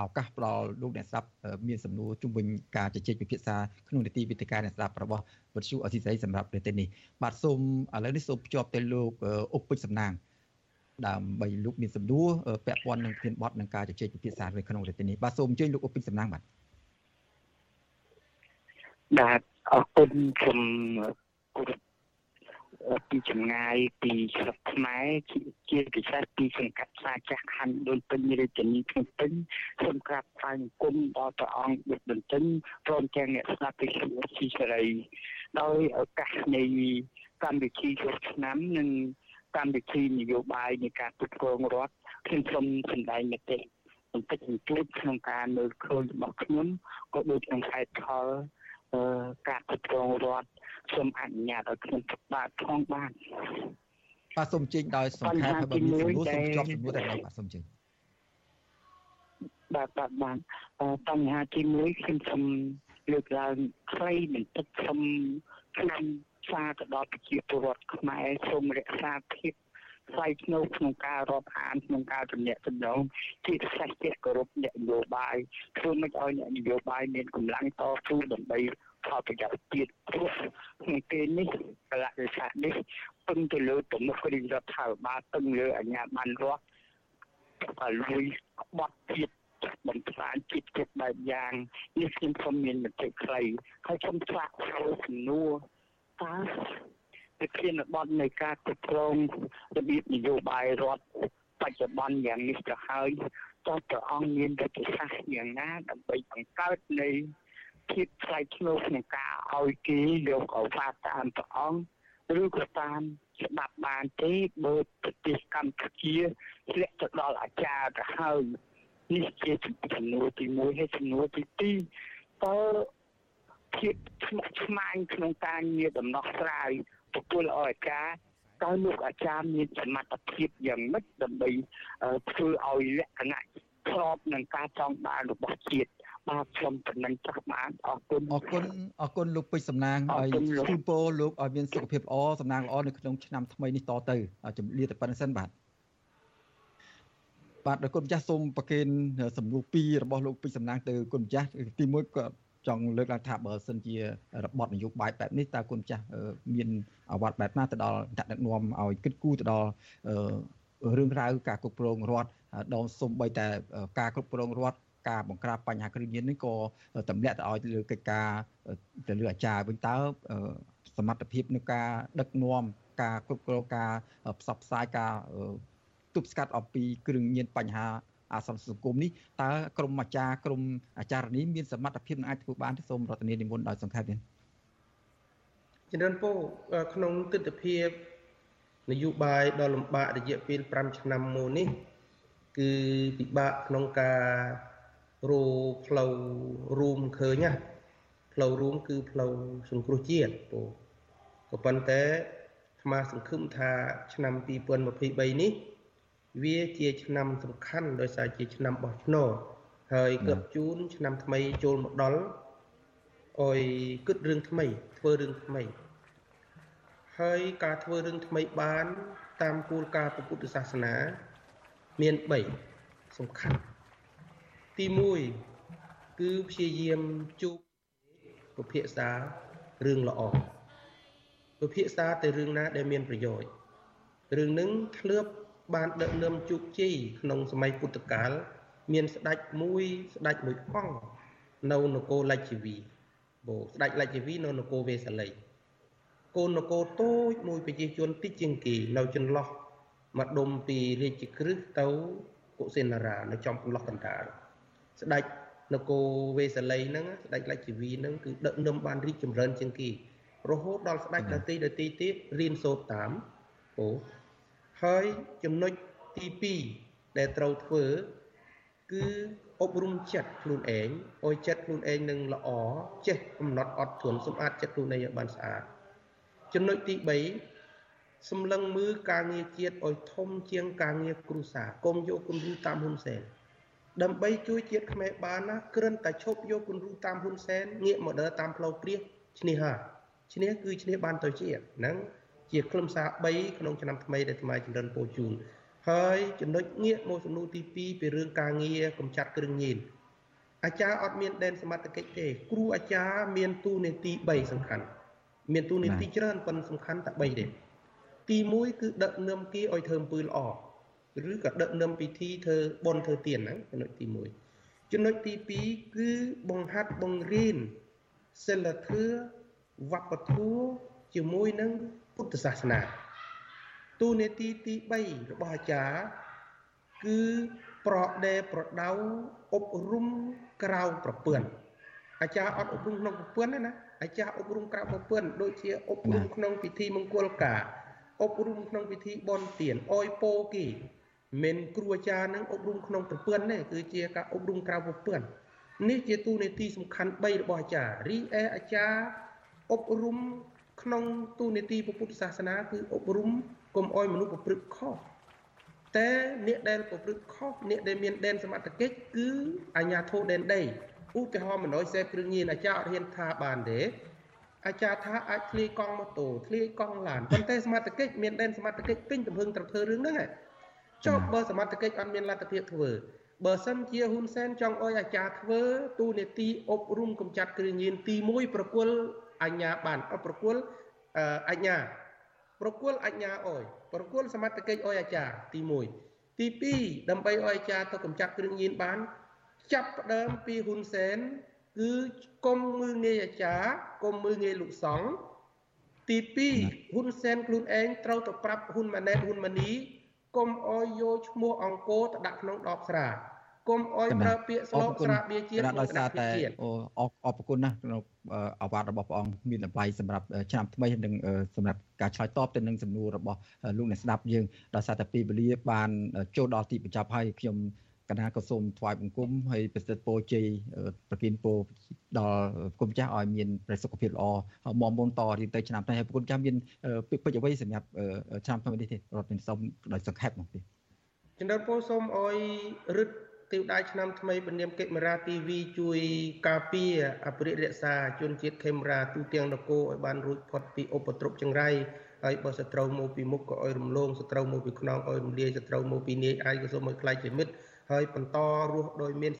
ឱកាសផ្ដល់លោកអ្នកស្ដាប់មានសំណួរជុំវិញការជជែកពិភាក្សាក្នុងនីតិវិទ្យាអ្នកស្ដាប់របស់វិទ្យុអសីស្រីសម្រាប់ប្រទេសនេះបាទសូមឥឡូវនេះសូមភ្ជាប់ទៅលោកអុកពេជ្រសំណាងដើម្បីលោកមានសំណួរពាក់ព័ន្ធនឹងធានបត់នឹងការជជែកពិភាក្សានៅក្នុងប្រទេសនេះបាទសូមអញ្ជើញលោកអុកពេជ្រសំណាងបាទ បាទអរគុណខ្ញុំគោរពពីចម្ងាយពីស្រុកខ្មែរជាពិសេសពីសង្កាត់ផ្សារចាស់ខណ្ឌដូនពេញរាជធានីភ្នំពេញសូមក្រាបថ្វាយបង្គំដល់ព្រះអង្គបុត្របន្ទិញព្រមទាំងអ្នកស្ដាប់ពីសុជីសេរីដោយឱកាសនៃកម្មវិធីចូលឆ្នាំនិងកម្មវិធីនយោបាយនៃការគ្រប់គ្រងរដ្ឋខ្ញុំសូមសម្ដែងមតិបន្តិចបន្តួចក្នុងការមើលឃើញរបស់ខ្ញុំក៏ដូចក្នុងខេត្តផល ការគ្រប់គ្រងរដ្ឋសូមអនុញ្ញាតឲ្យខ្ញុំបាទផងបាទបាទសូមជិញដោយសង្ខេបហើយបើមានសំណួរសូមជាប់សំណួរតែបាទសូមជិញបាទបាទបាទបញ្ហាទី1ខ្ញុំសូមលើកឡើងខ្លីបន្តិចសូមខ្ញុំសារទៅដល់ប្រជាពលរដ្ឋខ្មែរសូមរក្សាភាព ថ្លៃថ្នូរក្នុងការរាប់អានក្នុងការទំនាក់ទំនងជាពិសេសជាគោរពអ្នកនយោបាយធ្វើមិនឲ្យអ្នកនយោបាយមានកម្លាំងតស៊ូដើម្បីផលប្រយោជន៍ទៀតព្រោះក្នុងពេលនេះកលៈទេសៈនេះពឹងទៅលើទំនុករាជរដ្ឋាភិបាលពឹងលើអាជ្ញាប័ណ្ណរដ្ឋក៏លួយក្បត់ទៀតបំផ្លាញជាតិគ្រប់បែបយ៉ាងនេះខ្ញុំសូមមានមតិខ្លីហើយខ្ញុំឆ្លាក់ចូលសំណួរតើ វិធានបទនៃការគ្រប់គ្រងរបៀបនយោបាយរដ្ឋបច្ចុប្បន្នយ៉ាងនេះទៅហើយតើព្រះអង្គមានវិធីសាស្ត្រយ៉ាងណាដើម្បីបង្កើតនៃភាពថ្លៃថ្នូរក្នុងការឲ្យគេយកអវាទតាមព្រះអង្គឬក៏តាមច្បាប់បានទេបើប្រទេសកម្ពុជាធ្លាក់ទៅដល់អាចារ្យទៅហើយនេះជាចំនួនទី1ហើយចំនួនទី2តើភាពស្មុគស្មាញក្នុងការងារដំណោះស្រាយ ទទួលអអាចារ្យតើលោកអាចារ្យមានសមត្ថភាពយ៉ាងម៉េចដើម្បីធ្វើឲ្យលក្ខណៈស្របនឹងការចង់បានរបស់ជាតិបាទខ្ញុំប៉ុណ្ណឹងចង់បានអរគុណអរគុណអរគុណលោកពេជ្រសំណាងឲ្យជូនពរលោកឲ្យមានសុខភាពល្អសំណាងល្អនៅក្នុងឆ្នាំថ្មីនេះតទៅជំរាបតែប៉ុណ្្នឹងសិនបាទបាទដល់គុណម្ចាស់សូមប្រគេនសំណួរ2របស់លោកពេជ្រសំណាងទៅគុណម្ចាស់ទី1ក៏ ចង់លើកឡើងថាបើសិនជារបបនយោបាយបែបនេះតើគុណម្ចាស់មានអាវត្តបែបណាទៅដល់ដឹកនាំឲ្យគិតគូរទៅដល់រឿងរ៉ាវការគ្រប់គ្រងរដ្ឋដល់សូម្បីតែការគ្រប់គ្រងរដ្ឋការបង្ក្រាបបញ្ហាគ្រឿងញៀននេះក៏តម្លាក់ទៅឲ្យលើកិច្ចការទៅលើអាចារ្យវិញតើសមត្ថភាពនៃការដឹកនាំការគ្រប់គ្រងការផ្សព្វផ្សាយការទប់ស្កាត់អំពីគ្រឿងញៀនបញ្ហា អាសន្នសង្គមនេះតើក្រមអាចារ្យក្រមអាចារ្យនេះមានសមត្ថភាពនឹងអាចធ្វើបានទេសូមរដ្ឋនានិមន្តដោយសង្ខេបនេះជំរាបពោក្នុងទស្សនវិជ្ជានយោបាយដ៏លំបាករយៈពេល5ឆ្នាំមកនេះ គឺពិបាកក្នុងការរោផ្លូវរួមឃើញណាផ្លូវរួមគឺផ្លូវសង្គ្រោះជាតិពោក៏ប៉ុន្តែអាត្មាសង្ឃឹមថាឆ្នាំ2023នេះ វាជាឆ្នាំសំខាន់ដោយសារជាឆ្នាំបោះឆ្នោតហើយគប់ជូនឆ្នាំថ្មីចូលមកដល់អុយគិតរឿងថ្មី ធ្វើរឿងថ្មី ហើយការធ្វើរឿងថ្មីបាន តាមគោលការណ៍ពុទ្ធសាសនា មាន3សំខាន់ទី1គឺព្យាយាមជួបពិភាក្សារឿងល្អពិភាក្សាទៅរឿងណាដែលមានប្រយោជន៍រឿងនឹងធ្លាប់ បានដឹកនាំជោគជ័យក្នុងសម័យពុទ្ធកាលមានស្ដេចមួយស្ដេចមួយអង្គនៅនគរលច្ចីវីបូស្ដេចលច្ចីវីនៅនគរវេសាលីកូននគរតូចមួយប្រជាជនតិចជាងគេនៅចន្លោះមកដុំពីរាជក្រឹសទៅកុសិនារានៅចំចន្លោះកណ្ដាលស្ដេចនគរវេសាលីហ្នឹងស្ដេចលច្ចីវីហ្នឹងគឺដឹកនាំបានរីកចម្រើនជាងគេរហូតដល់ស្ដេចដទៃដទៃទៀតរៀនសូត្រតាមអូ ហើយចំណុចទី2ដែលត្រូវធ្វើគឺអប់រំចិត្តខ្លួនឯងឲ្យចិត្តខ្លួនឯងនឹងល្អចេះកំណត់អត់ធន់សម្អាតចិត្តខ្លួនឯងឲ្យបានស្អាតចំណុចទី3សម្លឹងមើលការងារជាតិឲ្យធំជាងការងារគ្រួសារកុំយកគំរូតាមហ៊ុនសែនដើម្បីជួយជាតិខ្មែរបានណាគ្រាន់តែឈប់យកគំរូតាមហ៊ុនសែនងាកមកដើរតាមផ្លូវព្រាសឈ្នះហើយឈ្នះគឺឈ្នះបានទៅជាតិហ្នឹង ជាខ្លឹមសារ3ក្នុងឆ្នាំថ្មីដែលថ្មចម្រើនពោជូនហើយចំណុចងាកមកសំណួរទី2ពីរឿងការងារកម្ចាត់គ្រឿងញៀនអាចារ្យអត់មានដែនសមត្ថកិច្ចទេ គ្រូអាចារ្យមានទូនាទី3សំខាន់មានទូនាទីច្រើនប៉ុន្តែសំខាន់តែ3ទេទី1គឺដឹកនាំគេឲ្យធ្វើអំពើល្អឬក៏ដឹកនាំពិធីធ្វើបុណ្យធ្វើទានហ្នឹងចំណុចទី1ចំណុចទី2គឺបង្ហាត់បង្រៀនសិលធម៌វប្បធម៌ជាមួយនឹង ពុទ្ធសាសនាទូនេតិទី3របស់អាចារ្យគឺប្រដេប្រដៅអប់រំក្រៅប្រពន្ធអាចារ្យអត់អប់រំក្នុងប្រពន្ធទេណាអាចារ្យអប់រំក្រៅប្រពន្ធដូចជាអប់រំក្នុងពិធីមង្គលការអប់រំក្នុងពិធីបន់ទានអយពោគេមិនគ្រូអាចារ្យនឹងអប់រំក្នុងប្រពន្ធទេគឺជាការអប់រំក្រៅប្រពន្ធនេះជាទូនេតិសំខាន់3របស់អាចារ្យរីឯអាចារ្យអប់រំ ក្នុងទូនីតិពុទ្ធសាសនាគឺអប់រំកុំអោយមនុស្សប្រព្រឹត្តខុសតែអ្នកដែលប្រព្រឹត្តខុសអ្នកដែលមានដែនសមត្ថកិច្ចគឺអាជ្ញាធរដែនដីឧទាហរណ៍មិនអោយសេពគ្រឿងញៀនអាចារ្យអត់ហ៊ានថាបានទេអាចារ្យថាអាចធ្លាយកង់ម៉ូតូធ្លាយកង់ឡានប៉ុន្តែសមត្ថកិច្ចមានដែនសមត្ថកិច្ចពេញទំហឹងត្រូវធ្វើរឿងហ្នឹងចុះបើសមត្ថកិច្ចអត់មានលទ្ធភាពធ្វើបើសិនជាហ៊ុនសែនចង់អោយអាចារ្យធ្វើទូនេតិអប់រំកម្ចាត់គ្រឿងញៀនទី1ប្រគល់ អញ្ញាបានអត់ប្រគល់អញ្ញាប្រគល់អញ្ញាអយប្រគល់សមត្ថកិច្ចអយអាចារ្យទី1ទី2ដើម្បីអយអាចារ្យទៅកម្ចាត់គ្រឿងញៀនបាន ចាប់ផ្ដើមពីហ៊ុនសែនគឺគុំមើងងាយអាចារ្យគុំមើងងាយលោកសង្ឃទី2ហ៊ុនសែនខ្លួនឯងត្រូវទៅប្រាប់ហ៊ុនម៉ាណែតហ៊ុនម៉ានីគុំអយយកឈ្មោះអង្គរទៅដាក់ក្នុងដបស្រា គុំអោយប្រើពាក្យស្លោកស្រាបៀជាតិដោយសារតែអរគុណណាស់ក្នុងអាវ៉ាត់របស់ព្រះអង្គមានតម្លៃសម្រាប់ឆ្នាំថ្មីនិងសម្រាប់ការឆ្លើយតបទៅនឹងសំណួររបស់លោកអ្នកស្ដាប់យើងដោយសារតែពេលវេលាបានចូលដល់ទីបញ្ចប់ហើយខ្ញុំកណាក៏សូមថ្វាយបង្គំហើយប្រសិទ្ធពរជ័យប្រគិនពរដល់គុំចាស់ឲ្យមានប្រសុខភាពល្អមមមុនតរៀនទៅឆ្នាំនេះហើយគុំចាស់មានពេចអ្វីសម្រាប់ឆ្នាំថ្មីនេះទេរដ្ឋមានសូមដោយសង្ខេបមកទេចំណើពរសូមឲ្យរឹត ទិវដៃឆ្នាំថ្មីពនាមកិមេរ៉ា TV ជួយការពារអភិរិយរក្សាជនជាតិខេមរ៉ាទូទាំងនគរឲ្យបានរួចផុតពីឧបទ្រពចង្រៃហើយបើសត្រូវមកពីមុខក៏ឲ្យរំលងសត្រូវមកពីខ្នងឲ្យរំលាយសត្រូវមកពីនាយឯងក៏សូមឲ្យខ្លាចជាមិត្តហើយបន្តរស់ដោយមាន